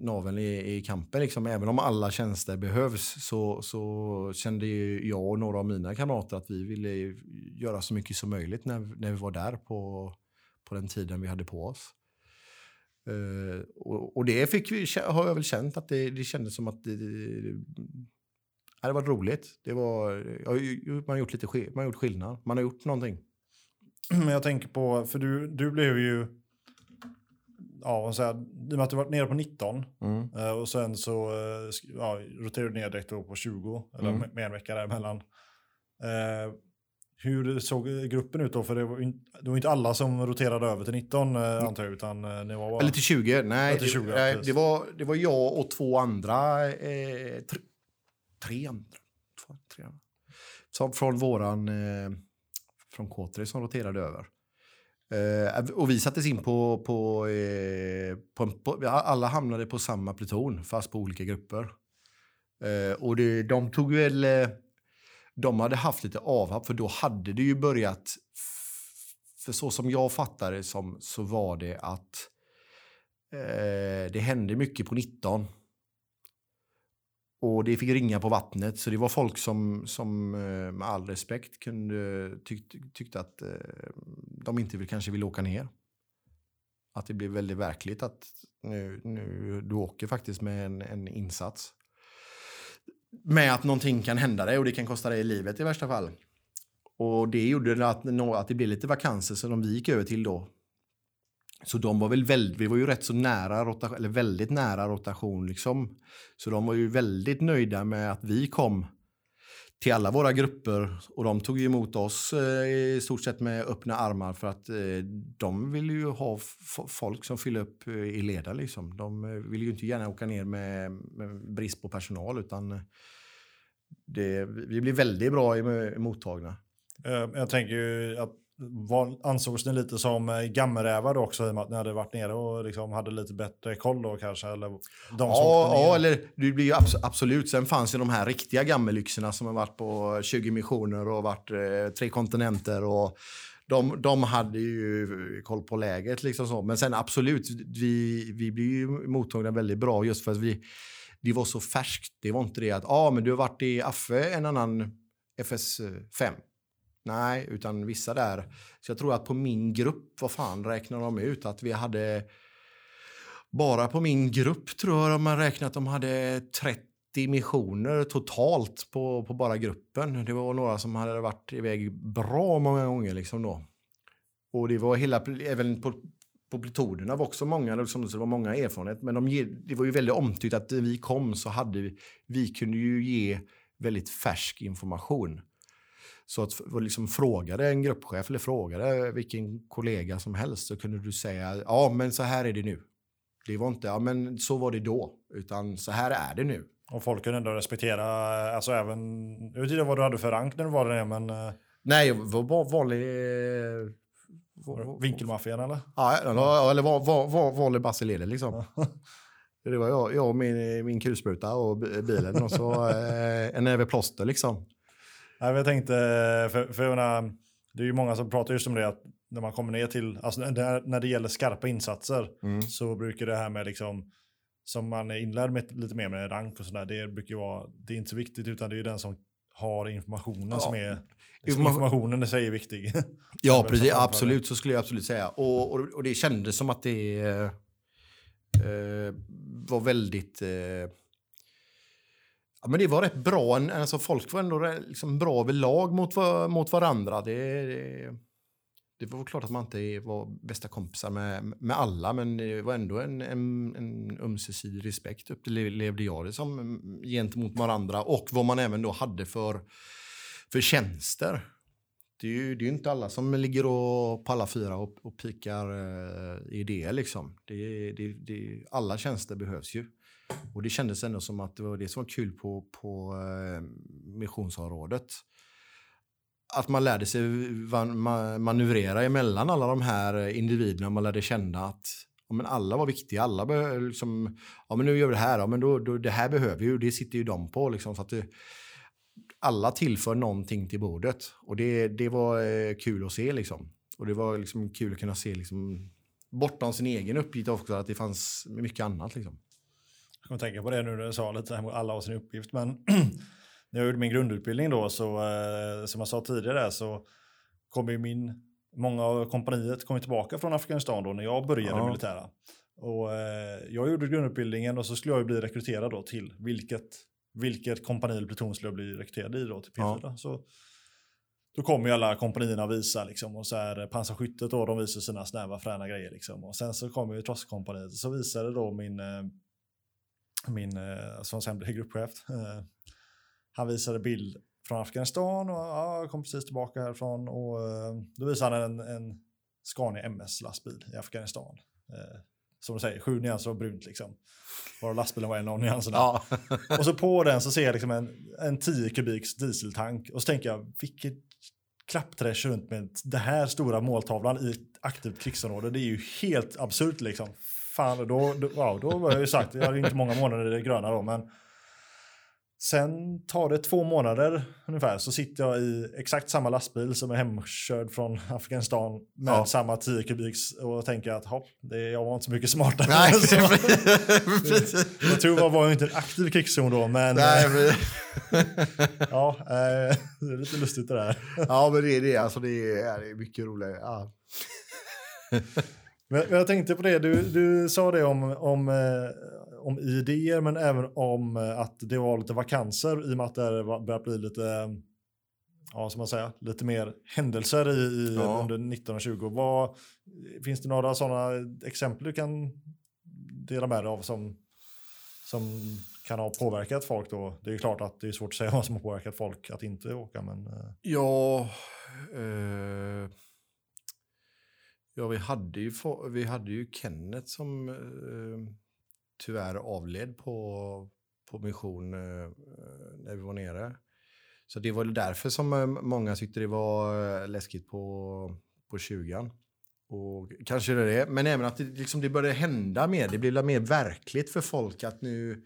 naveln i, i kampen. Liksom. Även om alla tjänster behövs så, så kände jag och några av mina kamrater att vi ville göra så mycket som möjligt när, när vi var där på, på den tiden vi hade på oss. Uh, och, och, det fick vi, har jag väl känt att det, det kändes som att det, det, det var roligt. Det var, man har gjort lite man har gjort skillnad. Man har gjort någonting. Men jag tänker på, för du, du blev ju, ja vad säger i och med att du varit nere på 19 mm. uh, och sen så uh, ja, roterade du ner direkt på 20, eller mm. med en vecka däremellan. Uh, hur såg gruppen ut då? För det var, det var inte alla som roterade över till 19 eh, mm. antar jag, utan eh, det var bara... Eller till 20. Nej, till 20, det, det, var, det var jag och två andra. Eh, tre, tre andra. Två, tre andra. Som från våran... Eh, från K3 som roterade över. Eh, och vi sattes in på... på, eh, på, på, alla hamnade på samma pluton, fast på olika grupper. Eh, och det, de tog väl eh, de hade haft lite avhopp för då hade det ju börjat... För så som jag fattade det som, så var det att eh, det hände mycket på 19. Och det fick ringa på vattnet, så det var folk som, som eh, med all respekt kunde, tyck, tyckte att eh, de inte vill, kanske ville åka ner. Att det blev väldigt verkligt att nu, nu, du åker faktiskt med en, en insats med att någonting kan hända dig och det kan kosta dig livet i värsta fall. Och det gjorde att, att det blev lite vakanser som vi gick över till då. Så de var väl väldigt, vi var ju rätt så nära rotation, eller väldigt nära rotation liksom. Så de var ju väldigt nöjda med att vi kom till alla våra grupper och de tog emot oss eh, i stort sett med öppna armar för att eh, de vill ju ha folk som fyller upp eh, i leda liksom. De eh, vill ju inte gärna åka ner med, med brist på personal utan eh, det, vi blir väldigt bra mottagna. Eh, jag tänker ju att var, ansågs ni lite som eh, gammelrävar då också i och med att ni hade varit nere och liksom hade lite bättre koll då kanske? Eller de ja, ja, eller det blir ju abs absolut. Sen fanns ju de här riktiga gammellyxorna som har varit på 20 missioner och varit eh, tre kontinenter och de, de hade ju koll på läget liksom så. Men sen absolut, vi, vi blir ju mottagna väldigt bra just för att vi, det var så färskt. Det var inte det att ah, men du har varit i Affe en annan FS5 Nej, utan vissa där. Så jag tror att på min grupp, vad fan räknar de ut? Att vi hade... Bara på min grupp tror jag de har räknat att de hade 30 missioner totalt på, på bara gruppen. Det var några som hade varit iväg bra många gånger liksom då. Och det var hela, även på, på plutonerna var också många, liksom, så det var många erfarenheter. Men de det var ju väldigt omtyckt att när vi kom så hade vi, vi kunde ju ge väldigt färsk information. Så att liksom frågade en gruppchef eller frågade vilken kollega som helst så kunde du säga ja men så här är det nu. Det var inte ja men så var det då utan så här är det nu. Och folk kunde ändå respektera, alltså även, jag vet inte vad du hade för rank när du var där men... eh, Nej, jag var bara vanlig... eh, Vinkelmaffian eller? Ja, eller, vanlig Basilele liksom. Det var jag, jag och min, min kulspruta och bi- bilen och så eh, en näve plåster liksom. Nej, jag tänkte, för, för menar, det är ju många som pratar just om det att när man kommer ner till, alltså när, när det gäller skarpa insatser så brukar det här med liksom, som man är inlärd med lite mer med rank och sådär, det brukar ju vara, det är inte så viktigt utan det är ju den som har informationen Ja. som är, liksom Informa- informationen i sig är viktig. Ja, precis. Absolut, så skulle jag absolut säga. Och, och, och det kändes som att det eh, var väldigt... Eh, men det var rätt bra. Alltså, folk var ändå liksom, bra överlag mot, mot varandra. Det, det, det var klart att man inte var bästa kompisar med, med alla, men det var ändå en, en, en ömsesidig respekt. upplevde jag det som mm, gentemot varandra och vad man även då hade för, för tjänster. Det är ju det är ju inte alla som ligger och, på alla fyra och, och pikar eh, idéer. Liksom. Det, det, det, alla tjänster behövs ju. Och det kändes ändå som att det var det som var kul på, på eh, missionsområdet. Att man lärde sig manövrera emellan alla de här eh, individerna. Man lärde känna att ja, men alla var viktiga. Alla behö- liksom, ja, men nu gör vi det här. Ja, men då, då, det här behöver vi ju. Det sitter ju de på. Liksom, så att det, alla tillför någonting till bordet. Och det, det var eh, kul att se liksom. Och det var liksom kul att kunna se liksom, bortom sin egen uppgift också, att det fanns mycket annat liksom. Jag kommer tänka på det nu när du sa lite här alla har sin uppgift. Men när jag gjorde min grundutbildning då, så eh, som jag sa tidigare, så kom ju min, många av kompaniet kom tillbaka från Afghanistan då när jag började Ja. militära. Och eh, jag gjorde grundutbildningen och så skulle jag ju bli rekryterad då till vilket, vilket kompani eller pluton skulle jag bli rekryterad i då till P4. Så då kommer ju alla kompanierna och visar liksom och så här pansarskyttet då, de visar sina snäva fräna grejer liksom. Och sen så kommer ju trosskompaniet och så visade då min eh, min, som sen blev gruppchef. Eh, han visade bild från Afghanistan och ja, kom precis tillbaka härifrån och eh, då visade han en, en Scania MS-lastbil i Afghanistan. Eh, som du säger, sju nyanser av brunt liksom. Bara lastbilen var en av nyanserna. Ja. Och så på den så ser jag liksom en, en 10 kubiks dieseltank och så tänker jag, vilket klappträsch runt med det här stora måltavlan i ett aktivt krigsområde. Det är ju helt absurt liksom. Fan, då, då, wow, då var jag ju sagt, jag hade inte många månader i det gröna då, men sen tar det två månader ungefär så sitter jag i exakt samma lastbil som är hemkörd från Afghanistan med Ja. samma 10 kubiks och tänker att hopp, det, jag var inte så mycket smartare. Nej, Så- precis. jag tror jag var ju inte en aktiv krigszon då, men Nej, men, ja, eh, det är lite lustigt det där. ja, men det är det. Alltså, det, är, det är mycket roligt. Ja. Men, men jag tänkte på det, du, du sa det om, om, eh, om idéer men även om eh, att det var lite vakanser i och med att det börjar bli lite, eh, ja som man säger, lite mer händelser i, i Ja. under 19 och 20. Vad, finns det några sådana exempel du kan dela med dig av som, som kan ha påverkat folk då? Det är klart att det är svårt att säga vad som har påverkat folk att inte åka men Ja, eh, ja vi, hade ju, vi hade ju Kenneth som eh, tyvärr avled på, på mission eh, eh när vi var nere. Så det var väl därför som eh, många tyckte det var eh, läskigt på, på 20 och kanske det är det, men även att det, liksom, det började hända mer. Det blev mer verkligt för folk att nu...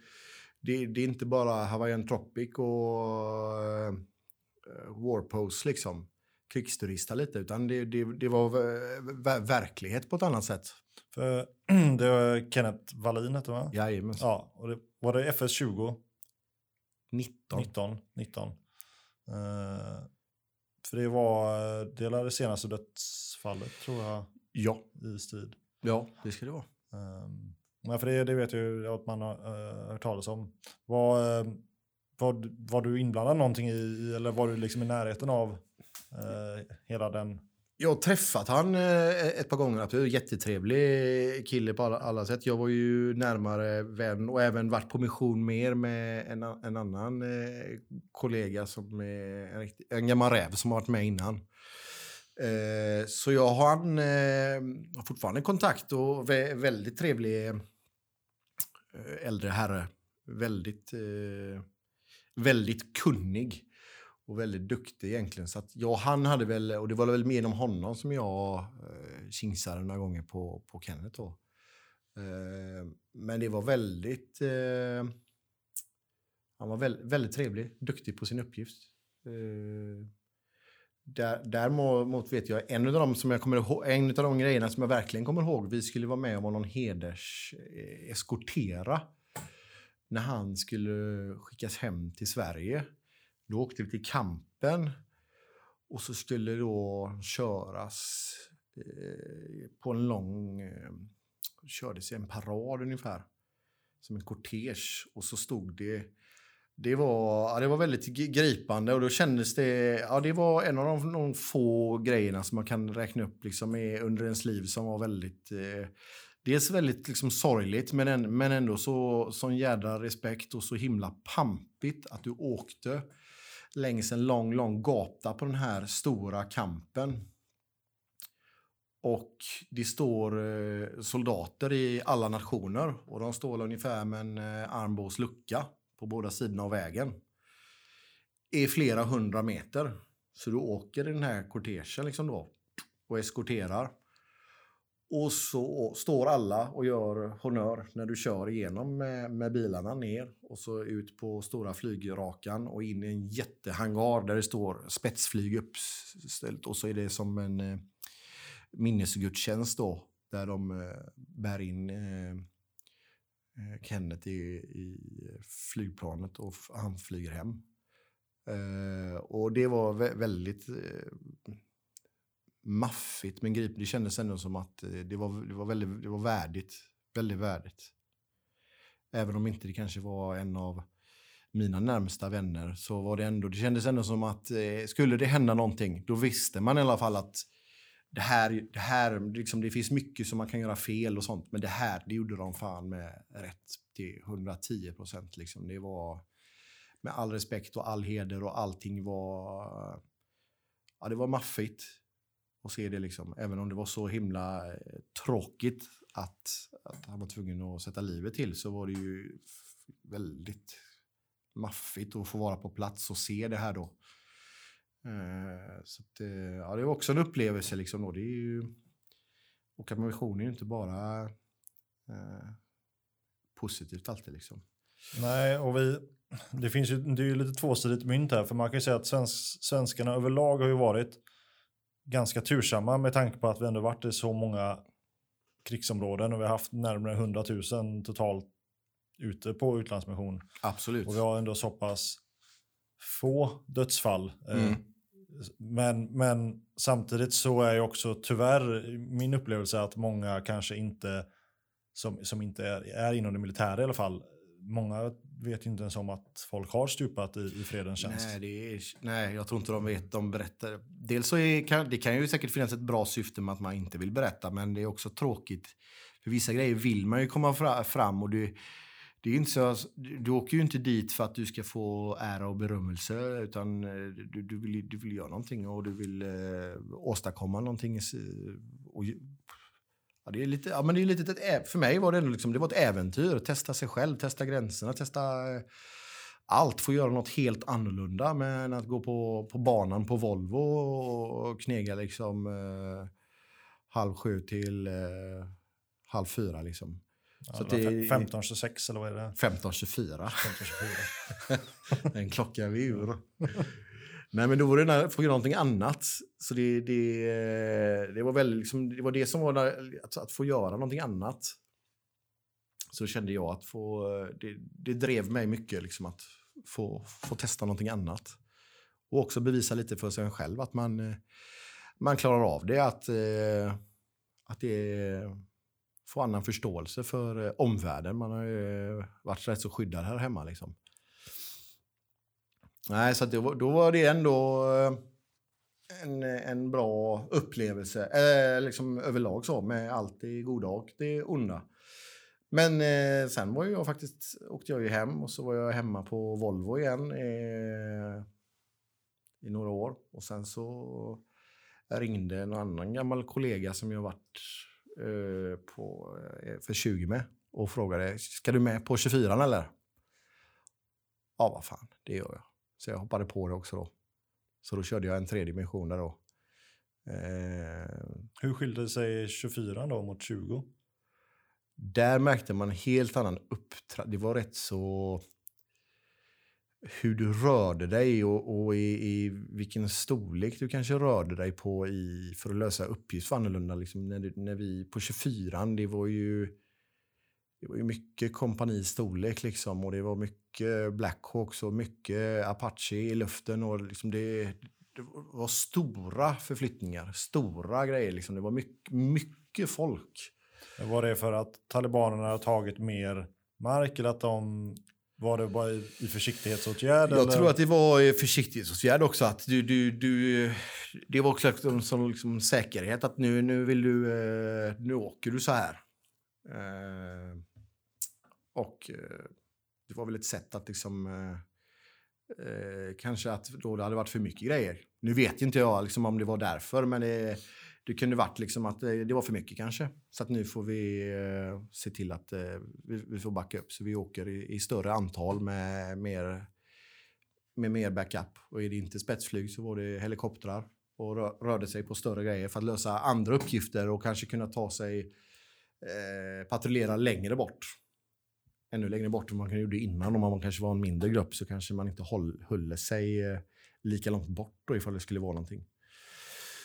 Det, det är inte bara Hawaiian Tropic och eh, Warpost liksom. Krigsturista lite, utan det, det, det var ver- ver- verklighet på ett annat sätt. för det var Kenneth Wallin hette va? Jajamän. Ja, och det, var det FS 20? 19. 19. 19. Eh, för det var det var det senaste dödsfallet tror jag Ja, i strid. ja, det ska det vara. Um, men för det, det vet jag ju att man har uh, hört talas om. Var, eh, var, var du inblandad någonting i, eller var du liksom i närheten av eh, hela den Jag har träffat han eh, ett par gånger. Absolut. Jättetrevlig kille på alla, alla sätt. Jag var ju närmare vän och även varit på mission mer med en, en annan eh, kollega som är en, riktig- en gammal räv som har varit med innan. Eh, så jag har, han, eh, har fortfarande kontakt och vä väldigt trevlig eh, äldre herre. Väldigt, eh, väldigt kunnig och väldigt duktig egentligen. Så att jag, han hade väl, och det var väl mer genom honom som jag eh, kingsade några gånger på, på Kenneth då. Eh, men det var väldigt, eh, han var väl, väldigt trevlig, duktig på sin uppgift. Eh, där, däremot vet jag, en av de som jag kommer ihåg, en av de grejerna som jag verkligen kommer ihåg, vi skulle vara med om någon heders eh, eskortera när han skulle skickas hem till Sverige. Då åkte vi till kampen och så skulle då köras eh, på en lång, eh, kördes i en parad ungefär, som en kortege. Och så stod det, det var, ja, det var väldigt gripande och då kändes det, ja det var en av de, de få grejerna som man kan räkna upp liksom under ens liv som var väldigt eh, Dels väldigt liksom sorgligt men, en, men ändå så sån jädra respekt och så himla pampigt att du åkte längs en lång, lång gata på den här stora kampen. Och det står eh, soldater i alla nationer och de står ungefär med en eh, armbågs lucka på båda sidorna av vägen. I flera hundra meter. Så du åker i den här kortegen liksom då och eskorterar. Och så står alla och gör honör när du kör igenom med, med bilarna ner och så ut på stora flygrakan och in i en jättehangar där det står spetsflyg uppställt och så är det som en eh, minnesgudstjänst då där de eh, bär in eh, eh Kenneth i, i flygplanet och han flyger hem. Eh, och det var vä- väldigt eh, maffigt men gripande. Det kändes ändå som att eh, det var, det var, väldigt, det var värdigt. Väldigt värdigt. Även om inte det kanske var en av mina närmsta vänner så var det ändå, det kändes ändå som att eh, skulle det hända någonting då visste man i alla fall att det här, det här liksom, det finns mycket som man kan göra fel och sånt men det här, det gjorde de fan med rätt till 110 procent liksom. Det var med all respekt och all heder och allting var, ja det var maffigt och se det liksom. Även om det var så himla eh, tråkigt att, att han var tvungen att sätta livet till så var det ju väldigt maffigt att få vara på plats och se det här då. Eh, så att, eh, ja, det var också en upplevelse liksom då. Det är ju, åka med vision är ju inte bara eh, positivt alltid liksom. Nej, och vi, det finns ju, det är ju lite tvåsidigt mynt här, för man kan ju säga att svensk, svenskarna överlag har ju varit ganska tursamma med tanke på att vi ändå varit i så många krigsområden och vi har haft närmare 100 000 totalt ute på utlandsmission. Absolut. Och vi har ändå så pass få dödsfall. Eh, Mm. Men, men samtidigt så är ju också tyvärr min upplevelse att många kanske inte, som, som inte är, är inom det militära i alla fall, många vet inte ens om att folk har stupat i, i fredens tjänst. Nej, det är, nej, jag tror inte de vet. De berättar. Dels så är, kan, det kan ju säkert finnas ett bra syfte med att man inte vill berätta, men det är också tråkigt. För vissa grejer vill man ju komma fra, fram och du, det är inte så, du åker ju inte dit för att du ska få ära och berömmelse, utan eh, du, du, vill, du vill göra någonting och du vill eh, åstadkomma någonting. Och, ja, det är lite, ja, men det är lite ett, för mig var det, liksom, det var ett äventyr. Testa sig själv, testa gränserna, testa eh, allt. Få göra något helt annorlunda men att gå på, på banan på Volvo och knega liksom eh, halv sju till eh, halv fyra liksom. Ja, så det det var är- 1526 eller vad är det? 15.24. 1524. en klocka vid ur. Nej, men då var det när, få göra någonting annat. Så det, det, eh, det var väl liksom, det var det som var där, att, att få göra någonting annat. Så kände jag att få, det, det drev mig mycket liksom att få, få testa någonting annat. Och också bevisa lite för sig själv att man, eh, man klarar av det. Att, eh, att det få annan förståelse för omvärlden. Man har ju varit rätt så skyddad här hemma. Liksom. Nej, så att det var, då var det ändå eh, en, en bra upplevelse, eh, liksom överlag så, med allt det goda och det onda. Men eh, sen var jag faktiskt, åkte jag ju hem och så var jag hemma på Volvo igen eh, i några år. Och sen så ringde en annan gammal kollega som jag varit eh, på, eh, för 20 med och frågade, ska du med på 24 eller? Ja, vad fan, det gör jag. Så jag hoppade på det också då. Så då körde jag en tredje mission där då. Eh, Hur skilde sig 24 då mot 20? där märkte man en helt annan uppträdande. Det var rätt så... Hur du rörde dig och, och i, i, vilken storlek du kanske rörde dig på i, för att lösa uppgifter annorlunda. Liksom när, när vi på 24 det var ju det var ju mycket kompanistorlek liksom och det var mycket Blackhawks och mycket Apache i luften och liksom det, det var stora förflyttningar, stora grejer liksom. Det var mycket, mycket folk. Var det för att talibanerna har tagit mer mark eller att de var det bara i, i försiktighetsåtgärd? Jag eller? tror att det var i försiktighetsåtgärd också. Att du, du, du, det var också som, som liksom säkerhet att nu, nu vill du, eh, nu åker du så här. Och eh, det var väl ett sätt att liksom eh, eh, kanske att då det hade varit för mycket grejer. Nu vet inte jag liksom om det var därför, men det, det kunde varit liksom att det, det var för mycket kanske. Så att nu får vi eh, se till att eh, vi, vi får backa upp så vi åker i, i större antal med mer, med mer backup. Och är det inte spetsflyg så var det helikoptrar och rö, rörde sig på större grejer för att lösa andra uppgifter och kanske kunna ta sig eh, patrullera längre bort. Ännu längre bort än man kan gjorde innan. Om man kanske var en mindre grupp så kanske man inte håll, höll sig eh, lika långt bort då ifall det skulle vara någonting.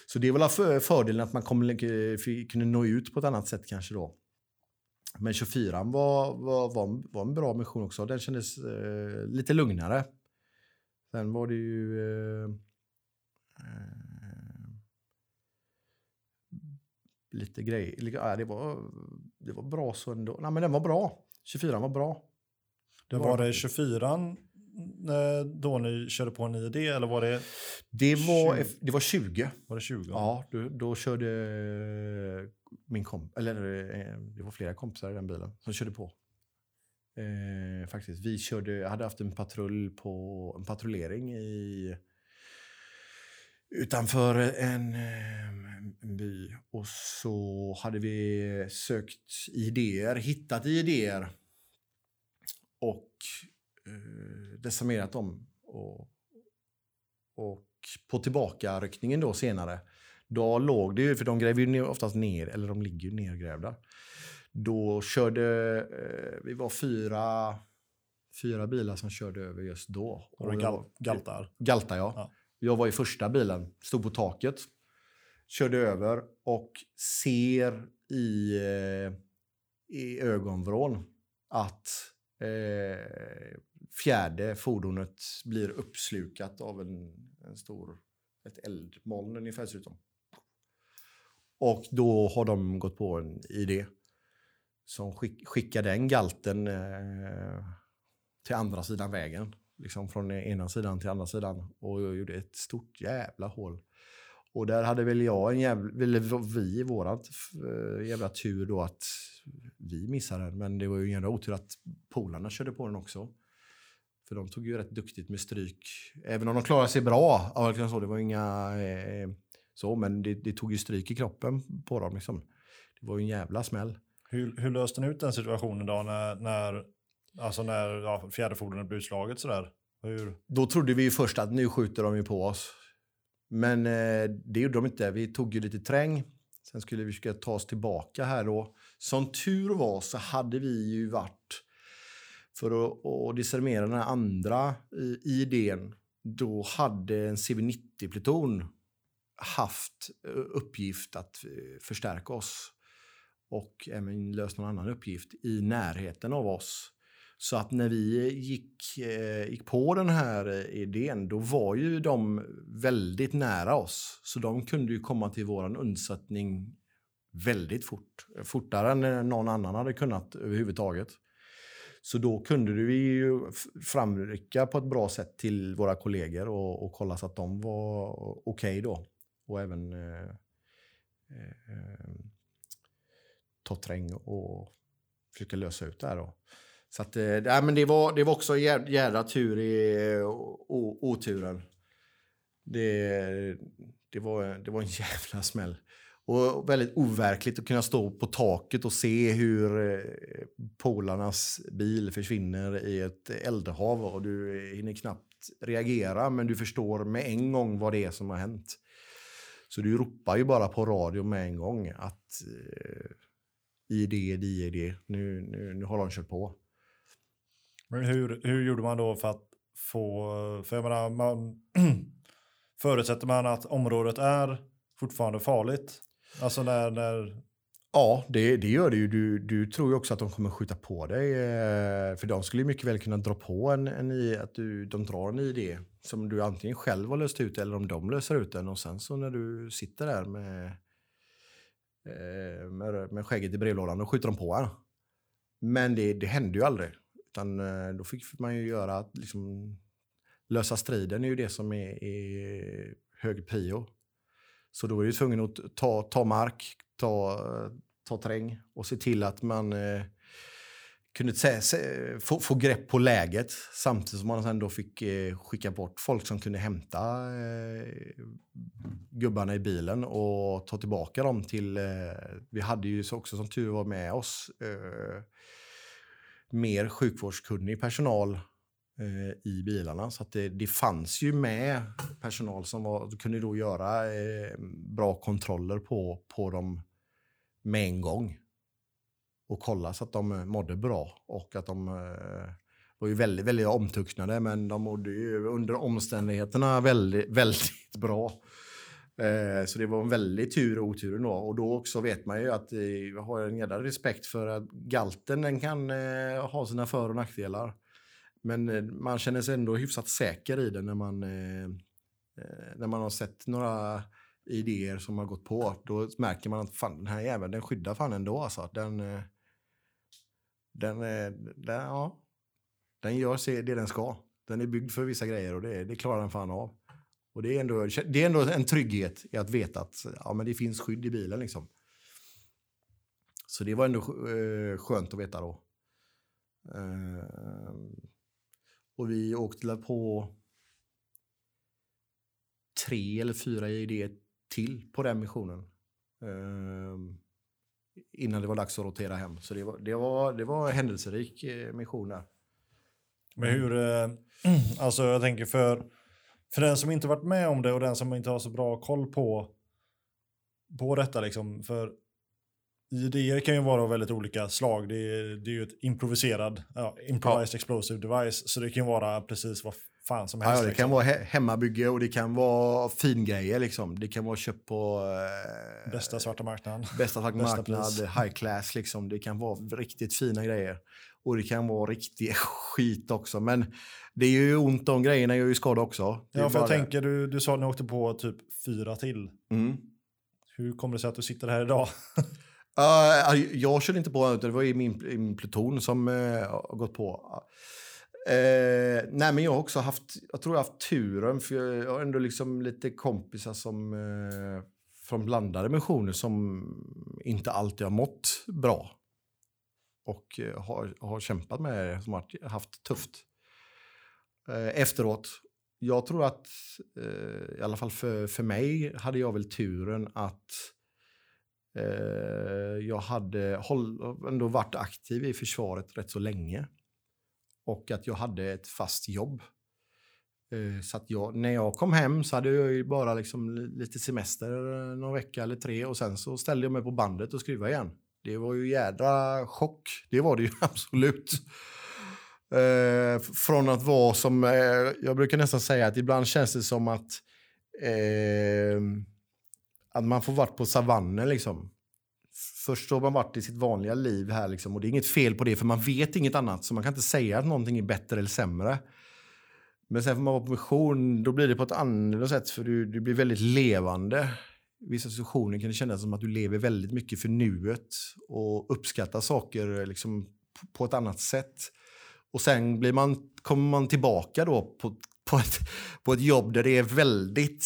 Så det är väl för, fördelen att man kom, eh, kunde nå ut på ett annat sätt kanske då. Men 24 var, var, var, var en bra mission också. Den kändes eh, lite lugnare. Sen var det ju... Eh, eh, lite grejer. Ja, det, var, det var bra så ändå. Nej, men den var bra. 24 var bra. Det var det 24 då ni körde på en IED eller var det? Det var, 20? det var 20. Var det 20? Ja, då, då körde min komp eller eh, det var flera kompisar i den bilen som körde på. Eh, faktiskt. Vi körde, jag hade haft en patrull på en patrullering i utanför en, en by och så hade vi sökt idéer, hittat idéer och eh, desarmerat dem. Och, och på tillbakaryckningen då senare, då låg det ju, för de gräver ju oftast ner, eller de ligger ju nergrävda. Då körde, eh, vi var fyra, fyra bilar som körde över just då. Var det gal, galtar? Galta, ja. Ja. Jag var i första bilen, stod på taket, körde över och ser i, eh, i ögonvrån att eh, fjärde fordonet blir uppslukat av en, en stor, ett eldmoln ungefär ser. Och då har de gått på en idé som skick, skickar den galten eh, till andra sidan vägen. Liksom från ena sidan till andra sidan. Och jag gjorde ett stort jävla hål. Och där hade väl jag en jävla, eller vi i vårat eh, jävla tur då att vi missade den. Men det var ju en jävla otur att polarna körde på den också. För de tog ju rätt duktigt med stryk. Även om de klarade sig bra. Liksom så, det var inga eh, så, men det, det, tog ju stryk i kroppen på dem. Liksom. Det var ju en jävla smäll. Hur, hur löste ni ut den situationen då när, när, alltså när ja, fjärde fordonet blev utslaget sådär? Hur? Då trodde vi ju först att nu skjuter de ju på oss. Men eh, det gjorde de inte. Vi tog ju lite träng. Sen skulle vi försöka ta oss tillbaka här då. Som tur var så hade vi ju varit för att, desarmera den här andra i idén. Då hade en CV90-pluton haft eh, uppgift att eh, förstärka oss och även löst någon annan uppgift i närheten av oss. Så att när vi gick, eh, gick på den här eh, idén, då var ju de väldigt nära oss. Så de kunde ju komma till våran undsättning väldigt fort. Fortare än eh, någon annan hade kunnat överhuvudtaget. Så då kunde vi ju framrycka på ett bra sätt till våra kollegor och, och kolla så att de var okej okay då. och även eh, eh, eh ta terräng och försöka lösa ut det här. Då. Så att, eh, nej, men det, var, det var också jävla, tur i eh, o- oturen. Det, det, var, det var en jävla smäll. Och väldigt overkligt att kunna stå på taket och se hur eh, polarnas bil försvinner i ett eldhav och du hinner knappt reagera men du förstår med en gång vad det är som har hänt. Så du ropar ju bara på radio med en gång att eh, ID, ID, e, nu, nu, nu har de kört på. Men hur, hur gjorde man då för att få, för jag menar, man, förutsätter man att området är fortfarande farligt? Alltså när, när Ja, det, det gör det ju. Du, du tror ju också att de kommer skjuta på dig. Eh, för de skulle ju mycket väl kunna dra på en, en i, att du, de drar en idé som du antingen själv har löst ut eller om de löser ut den. Och sen så när du sitter där med, eh, med, med skägget i brevlådan, då skjuter de på en. Men det, det hände ju aldrig. Utan eh, då fick man ju göra att liksom, lösa striden är ju det som är, är hög prio. Så då är du tvungen att ta, ta mark, ta, ta terräng och se till att man eh, kunde se, se, få, få grepp på läget samtidigt som man sen då fick eh, skicka bort folk som kunde hämta eh, gubbarna i bilen och ta tillbaka dem till... Eh, vi hade ju också som tur var med oss eh, mer sjukvårdskunnig personal eh, i bilarna. Så att det, det fanns ju med personal som var, kunde då göra eh, bra kontroller på, på dem med en gång. Och kolla så att de eh, mådde bra och att de eh, var ju väldigt, väldigt omtucknade men de mådde ju under omständigheterna väldigt, väldigt bra. Eh, så det var en väldigt tur och otur då. Och då också vet man ju att eh, jag har en jävla respekt för att galten den kan eh, ha sina för och nackdelar. Men man känner sig ändå hyfsat säker i den när man, när man har sett några idéer som har gått på. Då märker man att fan, den här jäveln den skyddar fan ändå. Alltså. Den, den, den, ja, den gör det den ska. Den är byggd för vissa grejer och det, det klarar den fan av. Och det är, ändå, det är ändå en trygghet i att veta att ja, men det finns skydd i bilen. Liksom. Så det var ändå eh, skönt att veta då. Eh, och vi åkte väl på tre eller fyra idéer till på den missionen. Eh, innan det var dags att rotera hem. Så det var, det var, det var en händelserik eh, mission där. Men hur, eh, alltså jag tänker för, för den som inte varit med om det och den som inte har så bra koll på, på detta liksom, för idéer kan ju vara av väldigt olika slag. Det är, det är ju ett improviserad, ja, improvised explosive device, så det kan ju vara precis vad fan som helst. Ja, det liksom. kan vara he hemmabygge och det kan vara fingrejer liksom. Det kan vara köpt på eh, Bästa svarta marknaden. bästa svarta bästa marknad, pris. high class liksom. Det kan vara riktigt fina grejer. Och det kan vara riktig skit också. Men det är ju ont om grejerna gör ju skada också. Det Ja, för jag tänker, du, du sa att ni åkte på typ fyra till. Mm. Hur kommer det sig att du sitter här idag? Uh, jag körde inte på utan det var i min, min pluton som uh, har gått på. Uh, nej, men jag har också haft, jag tror jag haft turen, för jag har ändå liksom lite kompisar som uh, från blandade missioner som inte alltid har mått bra. Och uh, har, har kämpat med det, som har haft tufft. Uh, efteråt, jag tror att, uh, i alla fall för, för mig, hade jag väl turen att Eh, jag hade ändå varit aktiv i försvaret rätt så länge. Och att jag hade ett fast jobb. Eh, så att jag, när jag kom hem så hade jag ju bara liksom lite semester eh, någon vecka eller tre och sen så ställde jag mig på bandet och skruvade igen. Det var ju jädra chock. Det var det ju absolut. Från att vara som, jag brukar nästan säga att ibland känns det som att eh, att man får varit på savannen liksom. Först har man varit i sitt vanliga liv här liksom, och det är inget fel på det för man vet inget annat så man kan inte säga att någonting är bättre eller sämre. Men sen får man vara på mission, då blir det på ett annat sätt för du, du blir väldigt levande. I vissa situationer kan det kännas som att du lever väldigt mycket för nuet och uppskattar saker liksom, på ett annat sätt. Och sen blir man, kommer man tillbaka då på, på, ett, på ett jobb där det är väldigt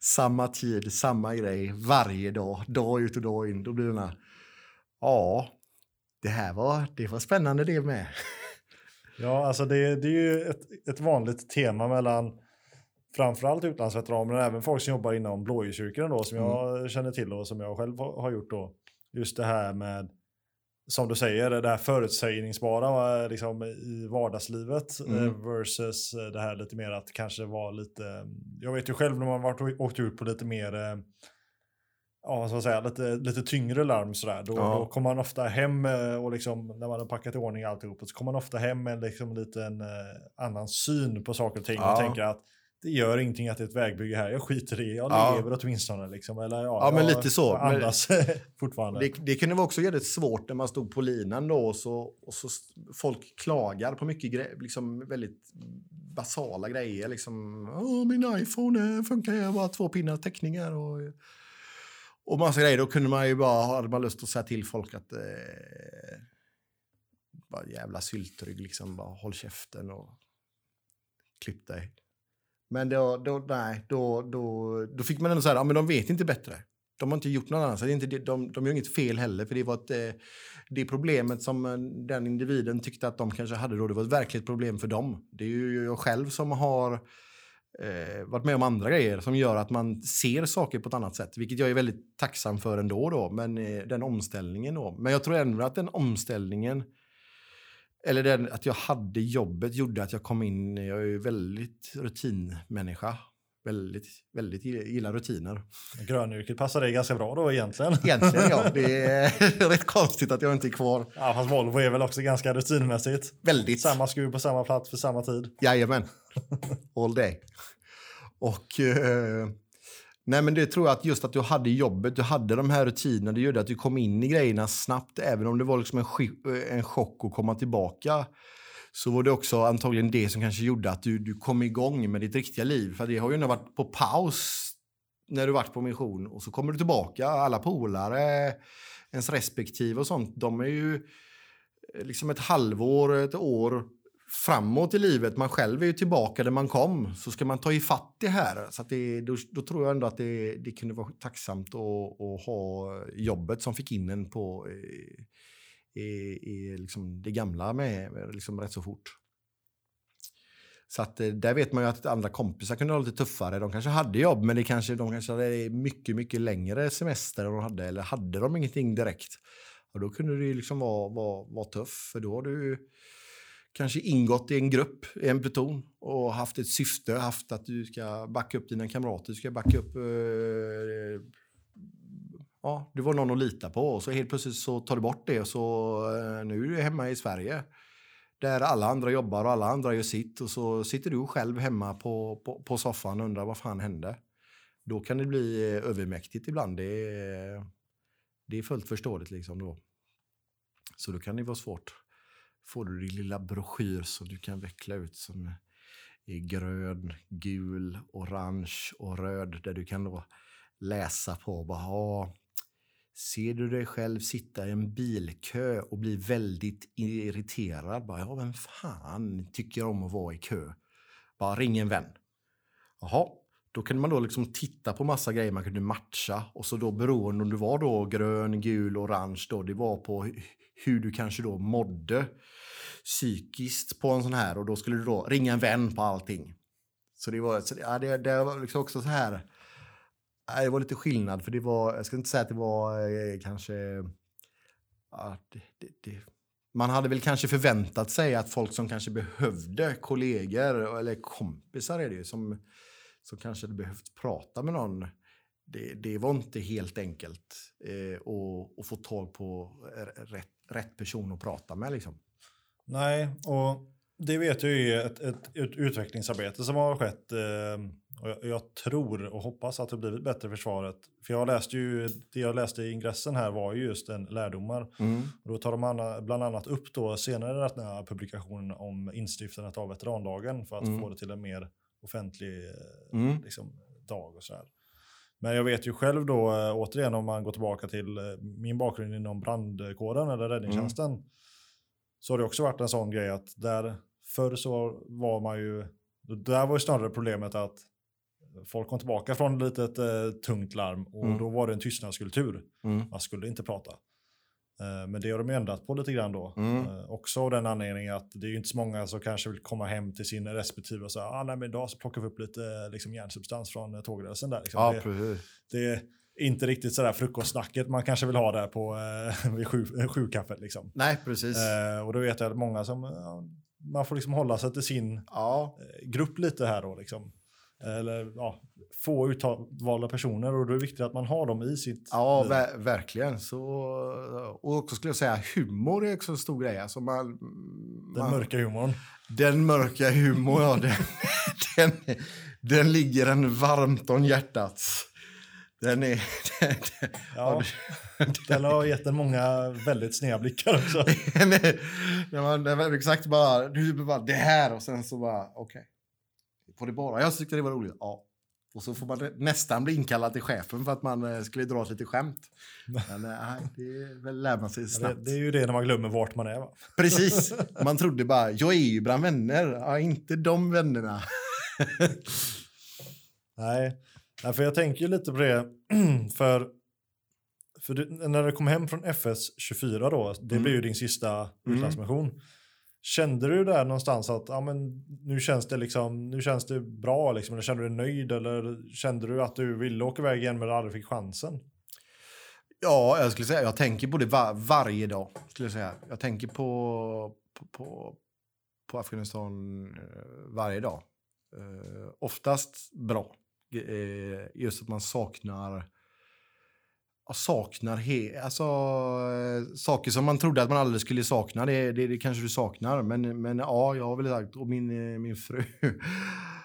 samma tid, samma grej, varje dag, dag ut och dag in. Då blir här, ja, det här var, det var spännande det med. Ja, alltså det, det är ju ett, ett vanligt tema mellan framförallt utlandsveteraner, men även folk som jobbar inom blåljusstyrkorna då, som jag känner till och som jag själv har gjort då. Just det här med, som du säger, det här förutsägningsbara eh, liksom, i vardagslivet Mm. eh, versus eh, det här lite mer att kanske vara lite, jag vet ju själv när man varit och åkt ut på lite mer Ja, ska man säga, lite, lite tyngre larm sådär. Då, Ja. då kommer man ofta hem och liksom, när man har packat i ordning alltihop så kommer man ofta hem med liksom en liten eh, annan syn på saker och ting Ja. och tänker att det gör ingenting att det är ett vägbygge här, jag skiter i det, jag Ja. lever åtminstone. Liksom. Eller, ja, Ja, men lite så. Andas fortfarande. Det, det kunde vara också jävligt svårt när man stod på linan då och så, och så folk klagar på mycket gre- liksom väldigt basala grejer. Liksom, Åh, min iPhone eh, funkar, har bara två pinnar teckningar och, och massa grejer. Då kunde man ju bara, hade man lust att säga till folk att eh, bara jävla syltrygg, liksom, bara håll käften och klipp dig. Men då, då, nej, då, då, då fick man ändå säga, ja men de vet inte bättre. De har inte gjort någon annat. Så det är inte, de, de gör inget fel heller. För det var ett, eh, det problemet som eh, den individen tyckte att de kanske hade då, det var ett verkligt problem för dem. Det är ju jag själv som har eh, varit med om andra grejer som gör att man ser saker på ett annat sätt. Vilket jag är väldigt tacksam för ändå då. Men eh, den omställningen då. Men jag tror ändå att den omställningen eller den, att jag hade jobbet gjorde att jag kom in, jag är ju väldigt rutinmänniska. Väldigt, väldigt gillar rutiner. Grönyrket passar dig ganska bra då egentligen. Egentligen ja, det är rätt konstigt att jag inte är kvar. Ja, fast Volvo är väl också ganska rutinmässigt. Väldigt. Samma skruv på samma plats för samma tid. Jajamän. All day. Och... Eh, nej, men det tror jag att just att du hade jobbet, du hade de här rutinerna, det gjorde att du kom in i grejerna snabbt. Även om det var liksom en, eh, en chock att komma tillbaka så var det också antagligen det som kanske gjorde att du, du kom igång med ditt riktiga liv. För det har ju ändå varit på paus när du varit på mission och så kommer du tillbaka. Alla polare, ens respektive och sånt, de är ju eh, liksom ett halvår, ett år framåt i livet. Man själv är ju tillbaka där man kom. Så ska man ta ifatt det här. Så att det, då, då tror jag ändå att det, det kunde vara tacksamt att, att ha jobbet som fick in en på eh, i, i liksom det gamla med, liksom rätt så fort. Så att eh, där vet man ju att andra kompisar kunde ha lite tuffare. De kanske hade jobb, men det kanske, de kanske hade mycket, mycket längre semester än de hade. Eller hade de ingenting direkt. Och då kunde det ju liksom vara, vara, vara tuff. För då har du kanske ingått i en grupp, i en pluton och haft ett syfte, haft att du ska backa upp dina kamrater, du ska backa upp... Eh, ja, du var någon att lita på och så helt plötsligt så tar du bort det och så eh, nu är du hemma i Sverige där alla andra jobbar och alla andra gör sitt och så sitter du själv hemma på, på, på soffan och undrar vad fan hände. Då kan det bli eh, övermäktigt ibland. Det är, det är fullt förståeligt liksom då. Så då kan det vara svårt. Får du din lilla broschyr som du kan veckla ut som är grön, gul, orange och röd där du kan då läsa på bara, Ser du dig själv sitta i en bilkö och bli väldigt irriterad? Bara, ja, vem fan tycker om att vara i kö? Bara ring en vän. Jaha, då kunde man då liksom titta på massa grejer man kunde matcha och så då beroende om du var då grön, gul, orange då, det var på hur du kanske då mådde psykiskt på en sån här och då skulle du då ringa en vän på allting. Så det var, så det, ja, det, det var liksom också så här. Det var lite skillnad för det var, jag ska inte säga att det var eh, kanske, ja, det, det, det, man hade väl kanske förväntat sig att folk som kanske behövde kollegor eller kompisar är det ju som, som kanske hade behövt prata med någon. Det, det var inte helt enkelt eh, att, att få tag på rätt, rätt person att prata med liksom. Nej, och det vet jag ju är ett, ett, ett utvecklingsarbete som har skett. Eh, och jag, jag tror och hoppas att det blivit bättre försvaret. För jag läste ju, det jag läste i ingressen här var ju just en lärdomar. Och då tar de anna, bland annat upp då senare den här publikationen om instiftandet av veterandagen för att Mm. få det till en mer offentlig eh, Mm. liksom, dag och så här. Men jag vet ju själv då, eh, återigen om man går tillbaka till eh, min bakgrund inom brandkåren eller räddningstjänsten. Så har det också varit en sån grej att där förr så var man ju, där var ju snarare problemet att folk kom tillbaka från ett litet eh, tungt larm och Mm. då var det en tystnadskultur. Mm. Man skulle inte prata. Eh, men det har de ändrat på lite grann då. Mm. Eh, också av den anledningen att det är ju inte så många som kanske vill komma hem till sin respektive och säga ah, nej, men idag så plockar vi upp lite eh, liksom, järnsubstans från tågrälsen där. Liksom. Ja, det, precis. det är inte riktigt sådär frukostsnacket man kanske vill ha där på eh, vid sju, sjukaffet. Liksom. Nej, precis. Eh, och då vet jag att många som, ja, man får liksom hålla sig till sin Ja, grupp lite här då. Liksom. Eller ja, få utvalda personer och då är det viktigt att man har dem i sitt ja ver verkligen. Så, och också skulle jag säga humor är också en stor grej. Alltså man, Den man, mörka humorn. Den mörka humorn, ja, den, den, den ligger en varmt om hjärtat. Den är... Den, Ja, den har gett en många väldigt sneda blickar också. den är, när man, när man exakt bara, du bara, det här och sen så bara, okej. Får det bara, jag tyckte det var roligt, ja. Och så får man nästan bli inkallad till chefen för att man eh, skulle dra lite skämt. Men eh, nej, det väl lär man sig Det, snabbt. det är ju det när man glömmer vart man är. Va? Precis, man trodde bara, jag är ju bland vänner, ja, inte de vännerna. Nej. För jag tänker lite på det. för för du, när du kom hem från FS 24 då, det Mm. blir ju din sista Mm. utlandsmission. Kände du där någonstans att ja, men, nu, känns det liksom, nu känns det bra? Liksom, eller kände du dig nöjd? Eller kände du att du ville åka iväg igen men aldrig fick chansen? Ja, jag skulle säga, jag tänker på det var, varje dag. Skulle jag, säga. jag tänker på, på, på, på Afghanistan eh, varje dag. Uh, oftast bra. Uh, just att man saknar saknar he, alltså, eh, saker som man trodde att man aldrig skulle sakna. Det, det, det kanske du saknar. Men, men ja, jag har väl sagt, och min, eh, min fru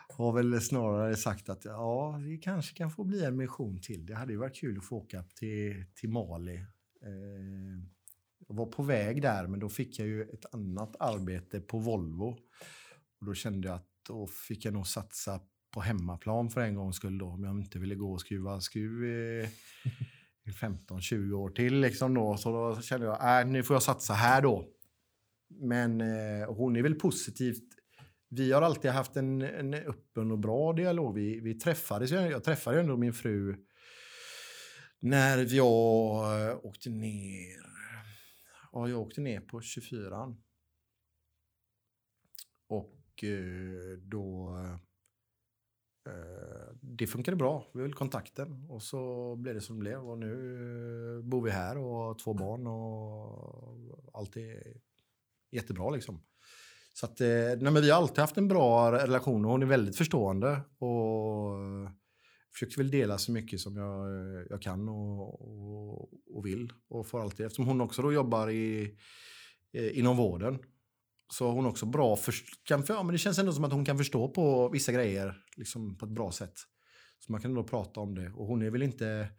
har väl snarare sagt att ja, det kanske kan få bli en mission till. Det hade ju varit kul att få åka till, till Mali. Eh, jag var på väg där, men då fick jag ju ett annat arbete på Volvo. Och då kände jag att då fick jag nog satsa på hemmaplan för en gångs skull då, om jag inte ville gå och skruva skruv eh, 15-20 år till. Liksom då. Så då kände jag, äh, nu får jag satsa här då. Men eh, hon är väl positivt. Vi har alltid haft en, en öppen och bra dialog. Vi, vi träffades, jag träffade ju ändå min fru när jag eh, åkte ner. Ja, jag åkte ner på 24. Och eh, då... Eh, det funkade bra. Vi höll kontakten och så blev det som det blev. Och nu eh, bor vi här och har två barn och allt är jättebra liksom. Så att, eh, nej, men vi har alltid haft en bra relation och hon är väldigt förstående. Och eh, försöker väl dela så mycket som jag, jag kan och, och, och vill. Och får alltid, eftersom hon också då jobbar i, inom vården så har hon också bra för, kan, för, ja, men det känns ändå som att hon kan förstå på vissa grejer liksom på ett bra sätt. Så man kan ändå prata om det. Och hon är väl inte,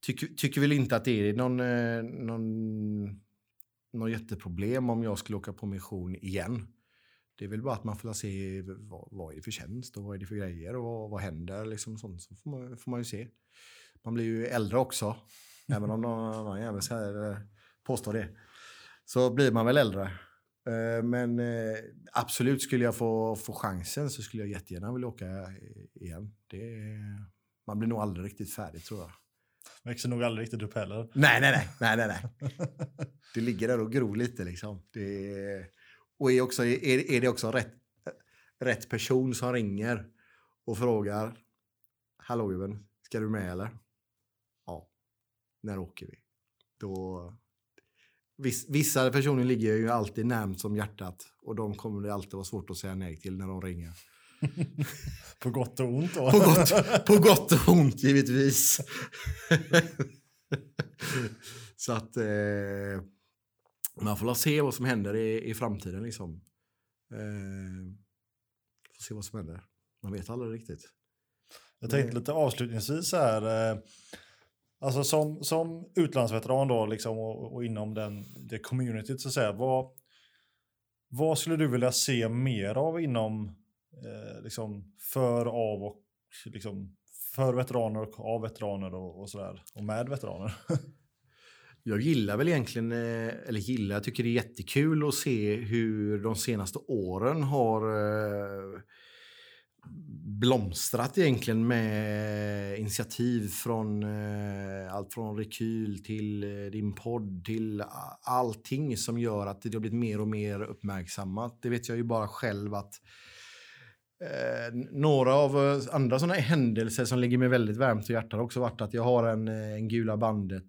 tycker, tycker väl inte att det är någon, eh, någon, någon jätteproblem om jag skulle åka på mission igen. Det är väl bara att man får se vad, vad är det för tjänst och vad är det för grejer och vad, vad händer. Liksom sånt. Så får man, får man ju se. Man blir ju äldre också. även om någon annan jävel eh, påstår det. Så blir man väl äldre. Eh, Men eh, absolut, skulle jag få, få chansen så skulle jag jättegärna vilja åka igen. Det, man blir nog aldrig riktigt färdig tror jag. Växer nog aldrig riktigt upp heller. Nej, nej, nej. nej, nej, nej. Det ligger där och gror lite liksom. Det, och är, också, är, är det också rätt, rätt person som ringer och frågar Hallå gubben, ska du med eller? Ja. När åker vi? Då... Viss, vissa personer ligger ju alltid närmst som hjärtat och de kommer det alltid vara svårt att säga nej till när de ringer. På gott och ont då. På gott, på gott och ont givetvis. Så att eh, man får se vad som händer i, i framtiden. Liksom. Eh, får se vad som händer. Man vet aldrig riktigt. Jag tänkte lite avslutningsvis här. Eh, alltså som, som utlandsveteran då liksom och, och inom den, det communityt så att säga. Vad, vad skulle du vilja se mer av inom eh, liksom för, av och liksom för veteraner och av veteraner och, och sådär. Och med veteraner. Jag gillar väl egentligen, eh, eller gillar, jag tycker det är jättekul att se hur de senaste åren har eh, blomstrat egentligen med initiativ från eh, allt från Rekyl till eh, din podd till allting som gör att det har blivit mer och mer uppmärksammat. Det vet jag ju bara själv att eh, några av eh, andra sådana händelser som ligger mig väldigt varmt i hjärtat har också varit att jag har en, eh, en Gula bandet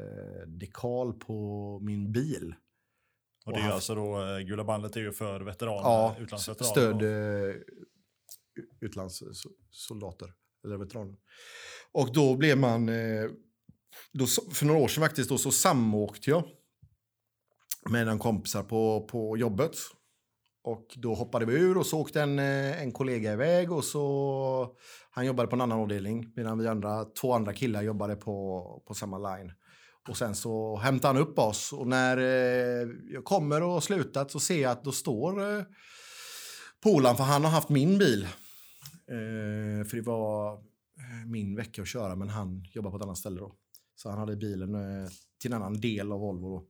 eh, på min bil. Och det är Och haft- alltså då, Gula bandet är ju för veteraner, Ja, utlandsveteraner. stöd utlandssoldater eller veteraner. Och då blev man, eh, då, för några år sedan faktiskt, då så samåkte jag med en kompisar på, på jobbet. Och då hoppade vi ur och så åkte en, eh, en kollega iväg och så han jobbade på en annan avdelning medan vi andra, två andra killar jobbade på, på samma line. Och sen så hämtade han upp oss och när eh, jag kommer och har slutat så ser jag att då står eh, polaren, för han har haft min bil. Eh, för det var eh, min vecka att köra men han jobbar på ett annat ställe då. Så han hade bilen eh, till en annan del av Volvo då.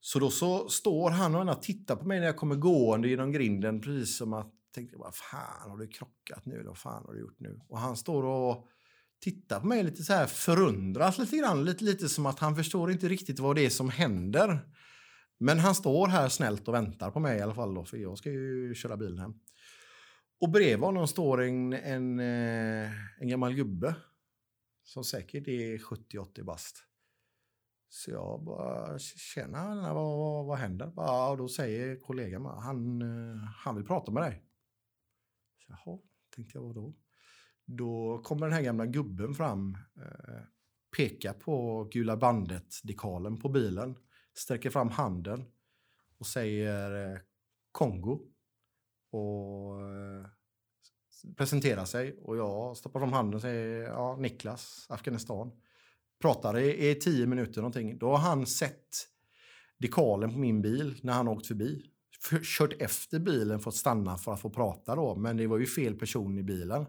Så då så står han och tittar på mig när jag kommer gående genom grinden precis som att tänkte bara... fan har du krockat nu? Vad fan har du gjort nu? Och han står och tittar på mig lite så här förundras lite grann. Lite, lite som att han förstår inte riktigt vad det är som händer. Men han står här snällt och väntar på mig i alla fall då, för jag ska ju köra bilen hem. Och bredvid honom står en, en, eh, en gammal gubbe som säkert är 70-80 bast. Så jag bara, tjena, vad, vad, vad händer? Bara, och då säger kollegan, bara, han, eh, han vill prata med dig. Så, Jaha, tänkte jag, vadå? Då kommer den här gamla gubben fram, eh, pekar på gula bandet-dekalen på bilen, sträcker fram handen och säger eh, Kongo. Och eh, presenterar sig och jag stoppar fram handen och säger ja, Niklas, Afghanistan. Pratar i, i tio minuter någonting. Då har han sett dekalen på min bil när han åkt förbi. För, kört efter bilen för att stanna för att få prata då, men det var ju fel person i bilen.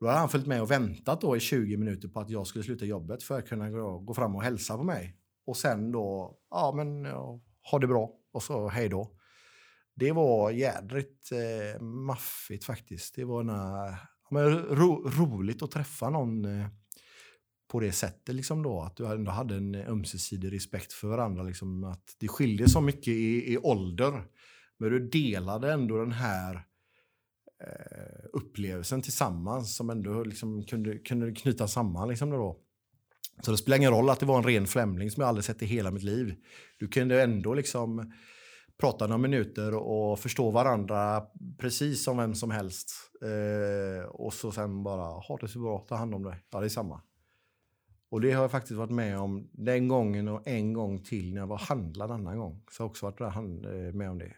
Då hade han följt med och väntat då i 20 minuter på att jag skulle sluta jobbet för att kunna gå, gå fram och hälsa på mig. Och sen då, ja men ja, ha det bra och så hej då. Det var jädrigt eh, maffigt faktiskt. Det var när, ja, men, ro, roligt att träffa någon eh, på det sättet. Liksom då, att du ändå hade en ömsesidig respekt för varandra. Liksom, att det skiljer så mycket i, i ålder. Men du delade ändå den här eh, upplevelsen tillsammans som ändå liksom kunde, kunde knyta samman. Liksom då. Så det spelar ingen roll att det var en ren främling som jag aldrig sett i hela mitt liv. Du kunde ändå liksom prata några minuter och förstå varandra precis som vem som helst. Eh, och så sen bara, ha det så bra, ta hand om dig. Ja, det är samma. Och det har jag faktiskt varit med om den gången och en gång till när jag var handlad en annan gång. Så jag har också varit där hand, eh, med om det.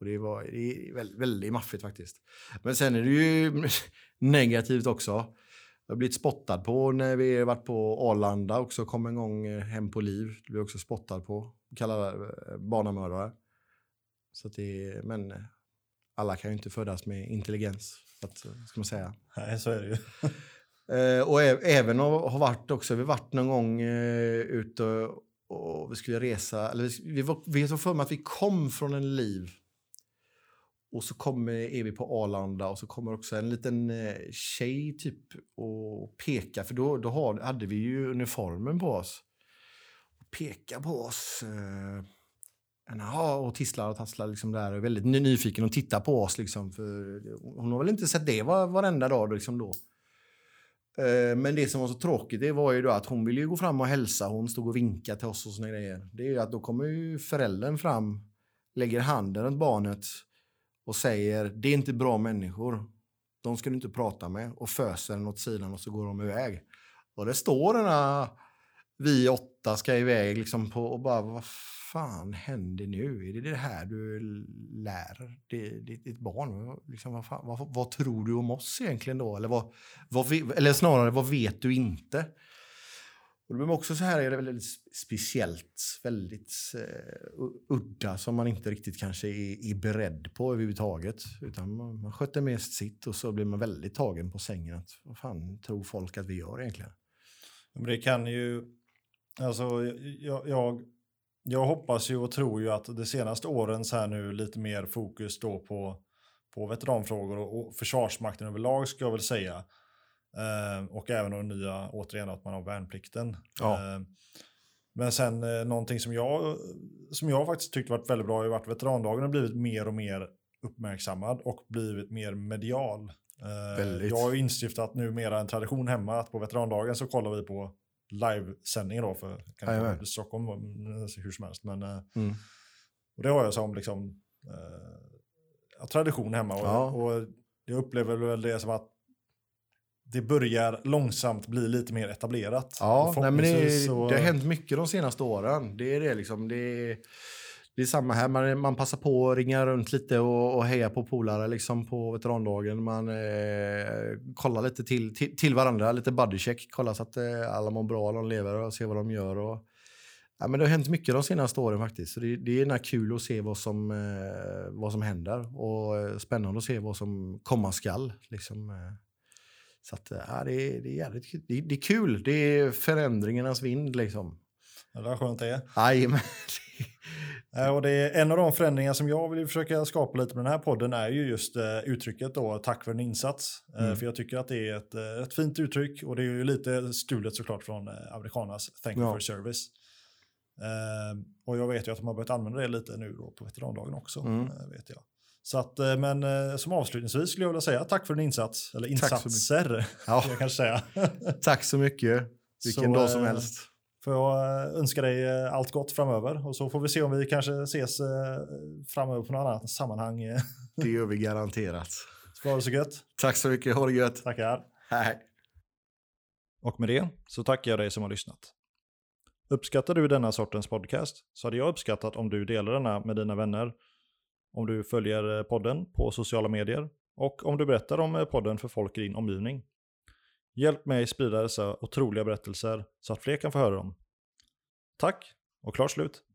Och det var det är väldigt, väldigt maffigt faktiskt. Men sen är det ju negativt också. Jag har blivit spottad på när vi har varit på Arlanda också. Kom en gång eh, hem på liv. Det blev också spottad på. Kallade eh, barnamördare. Så det, men alla kan ju inte födas med intelligens. Så att, eh, ska man säga. Nej, så är det ju. Eh, och även har, har varit också, vi varit någon gång eh, ute och, vi skulle resa, eller vi, vi, var, vi har för mig att vi kom från en liv. Och så kommer, är vi på Arlanda och så kommer också en liten tjej typ och pekar, för då, då hade vi ju uniformen på oss. Och pekar på oss. Eh, och tisslar och tasslar liksom där och är väldigt nyfiken och tittar på oss. Liksom, för hon har väl inte sett det var, varenda dag liksom då. Eh, men det som var så tråkigt det var ju då att hon ville ju gå fram och hälsa. Hon stod och vinkade till oss och såna grejer. Det är ju att då kommer ju föräldern fram, lägger handen runt barnet och säger det är inte bra människor. De ska du inte prata med och föser den åt sidan och så går de iväg. Och det står den här vi åtta ska iväg liksom på och bara vad fan händer nu? Är det det här du lär ditt, ditt barn? Liksom, vad, fan, vad, vad tror du om oss egentligen då? Eller, vad, vad, eller snarare, vad vet du inte? Och det blir också så här är det väldigt speciellt, väldigt uh, udda som man inte riktigt kanske är, är beredd på överhuvudtaget. Utan man, man sköter mest sitt och så blir man väldigt tagen på sängen. Att, vad fan tror folk att vi gör egentligen? Men det kan ju, alltså jag, jag, jag hoppas ju och tror ju att de senaste åren så här nu lite mer fokus då på, på veteranfrågor och, och Försvarsmakten överlag ska jag väl säga. Eh, och även de nya, återigen att man har värnplikten. Ja. Eh, men sen eh, någonting som jag, som jag faktiskt tyckte varit väldigt bra har ju varit veterandagen har blivit mer och mer uppmärksammad och blivit mer medial. Eh. Jag har ju instiftat numera en tradition hemma att på veterandagen så kollar vi på livesändningar då för kan det Jajamän. vara i Stockholm mm, hur som helst. Men, eh, Mm. och det har jag som liksom, eh, tradition hemma. Och, Ja. och jag upplever väl det som att det börjar långsamt bli lite mer etablerat. Ja, nej, men det, så- det har hänt mycket de senaste åren. Det är det liksom. Det är, det är samma här. Man, man passar på att ringa runt lite och, och heja på polare liksom på veterandagen. Man eh, kollar lite till, till, till varandra, lite bodycheck. Kollar så att eh, alla mår bra, de lever och ser vad de gör. Och, ja, men det har hänt mycket de senaste åren faktiskt. Så det, det är kul att se vad som, eh, vad som händer och eh, spännande att se vad som komma skall. Liksom, eh. Så att, eh, ja, det, är, det, är jävligt, kul. det, är- det är kul. Det är förändringarnas vind liksom. Eller vad skönt det är. Jajamän. Och det är en av de förändringar som jag vill försöka skapa lite med den här podden är ju just eh, uttrycket då, tack för en insats. Eh, Mm. För jag tycker att det är ett, eh, ett fint uttryck och det är ju lite stulet såklart från amerikanernas thank you Ja. for service. Och jag vet ju att de har börjat använda det lite nu då på veterandagen också. Mm. vet jag. Så att, men som avslutningsvis skulle jag vilja säga tack för en insats, eller Tack så insatser, Ja, jag kanske säga. tack så mycket. Vilken Så, dag som helst. Får jag eh, önska dig eh, allt gott framöver och så får vi se om vi kanske ses eh, framöver på något annat sammanhang. Det gör vi garanterat. Så ha det så gött. Tack så mycket. Ha det gött. Tackar. Hej. Och med det så tackar jag dig som har lyssnat. Uppskattar du denna sortens podcast så hade jag uppskattat om du delar denna med dina vänner, om du följer podden på sociala medier och om du berättar om podden för folk i din omgivning. Hjälp mig sprida dessa otroliga berättelser så att fler kan få höra dem. Tack och klart slut!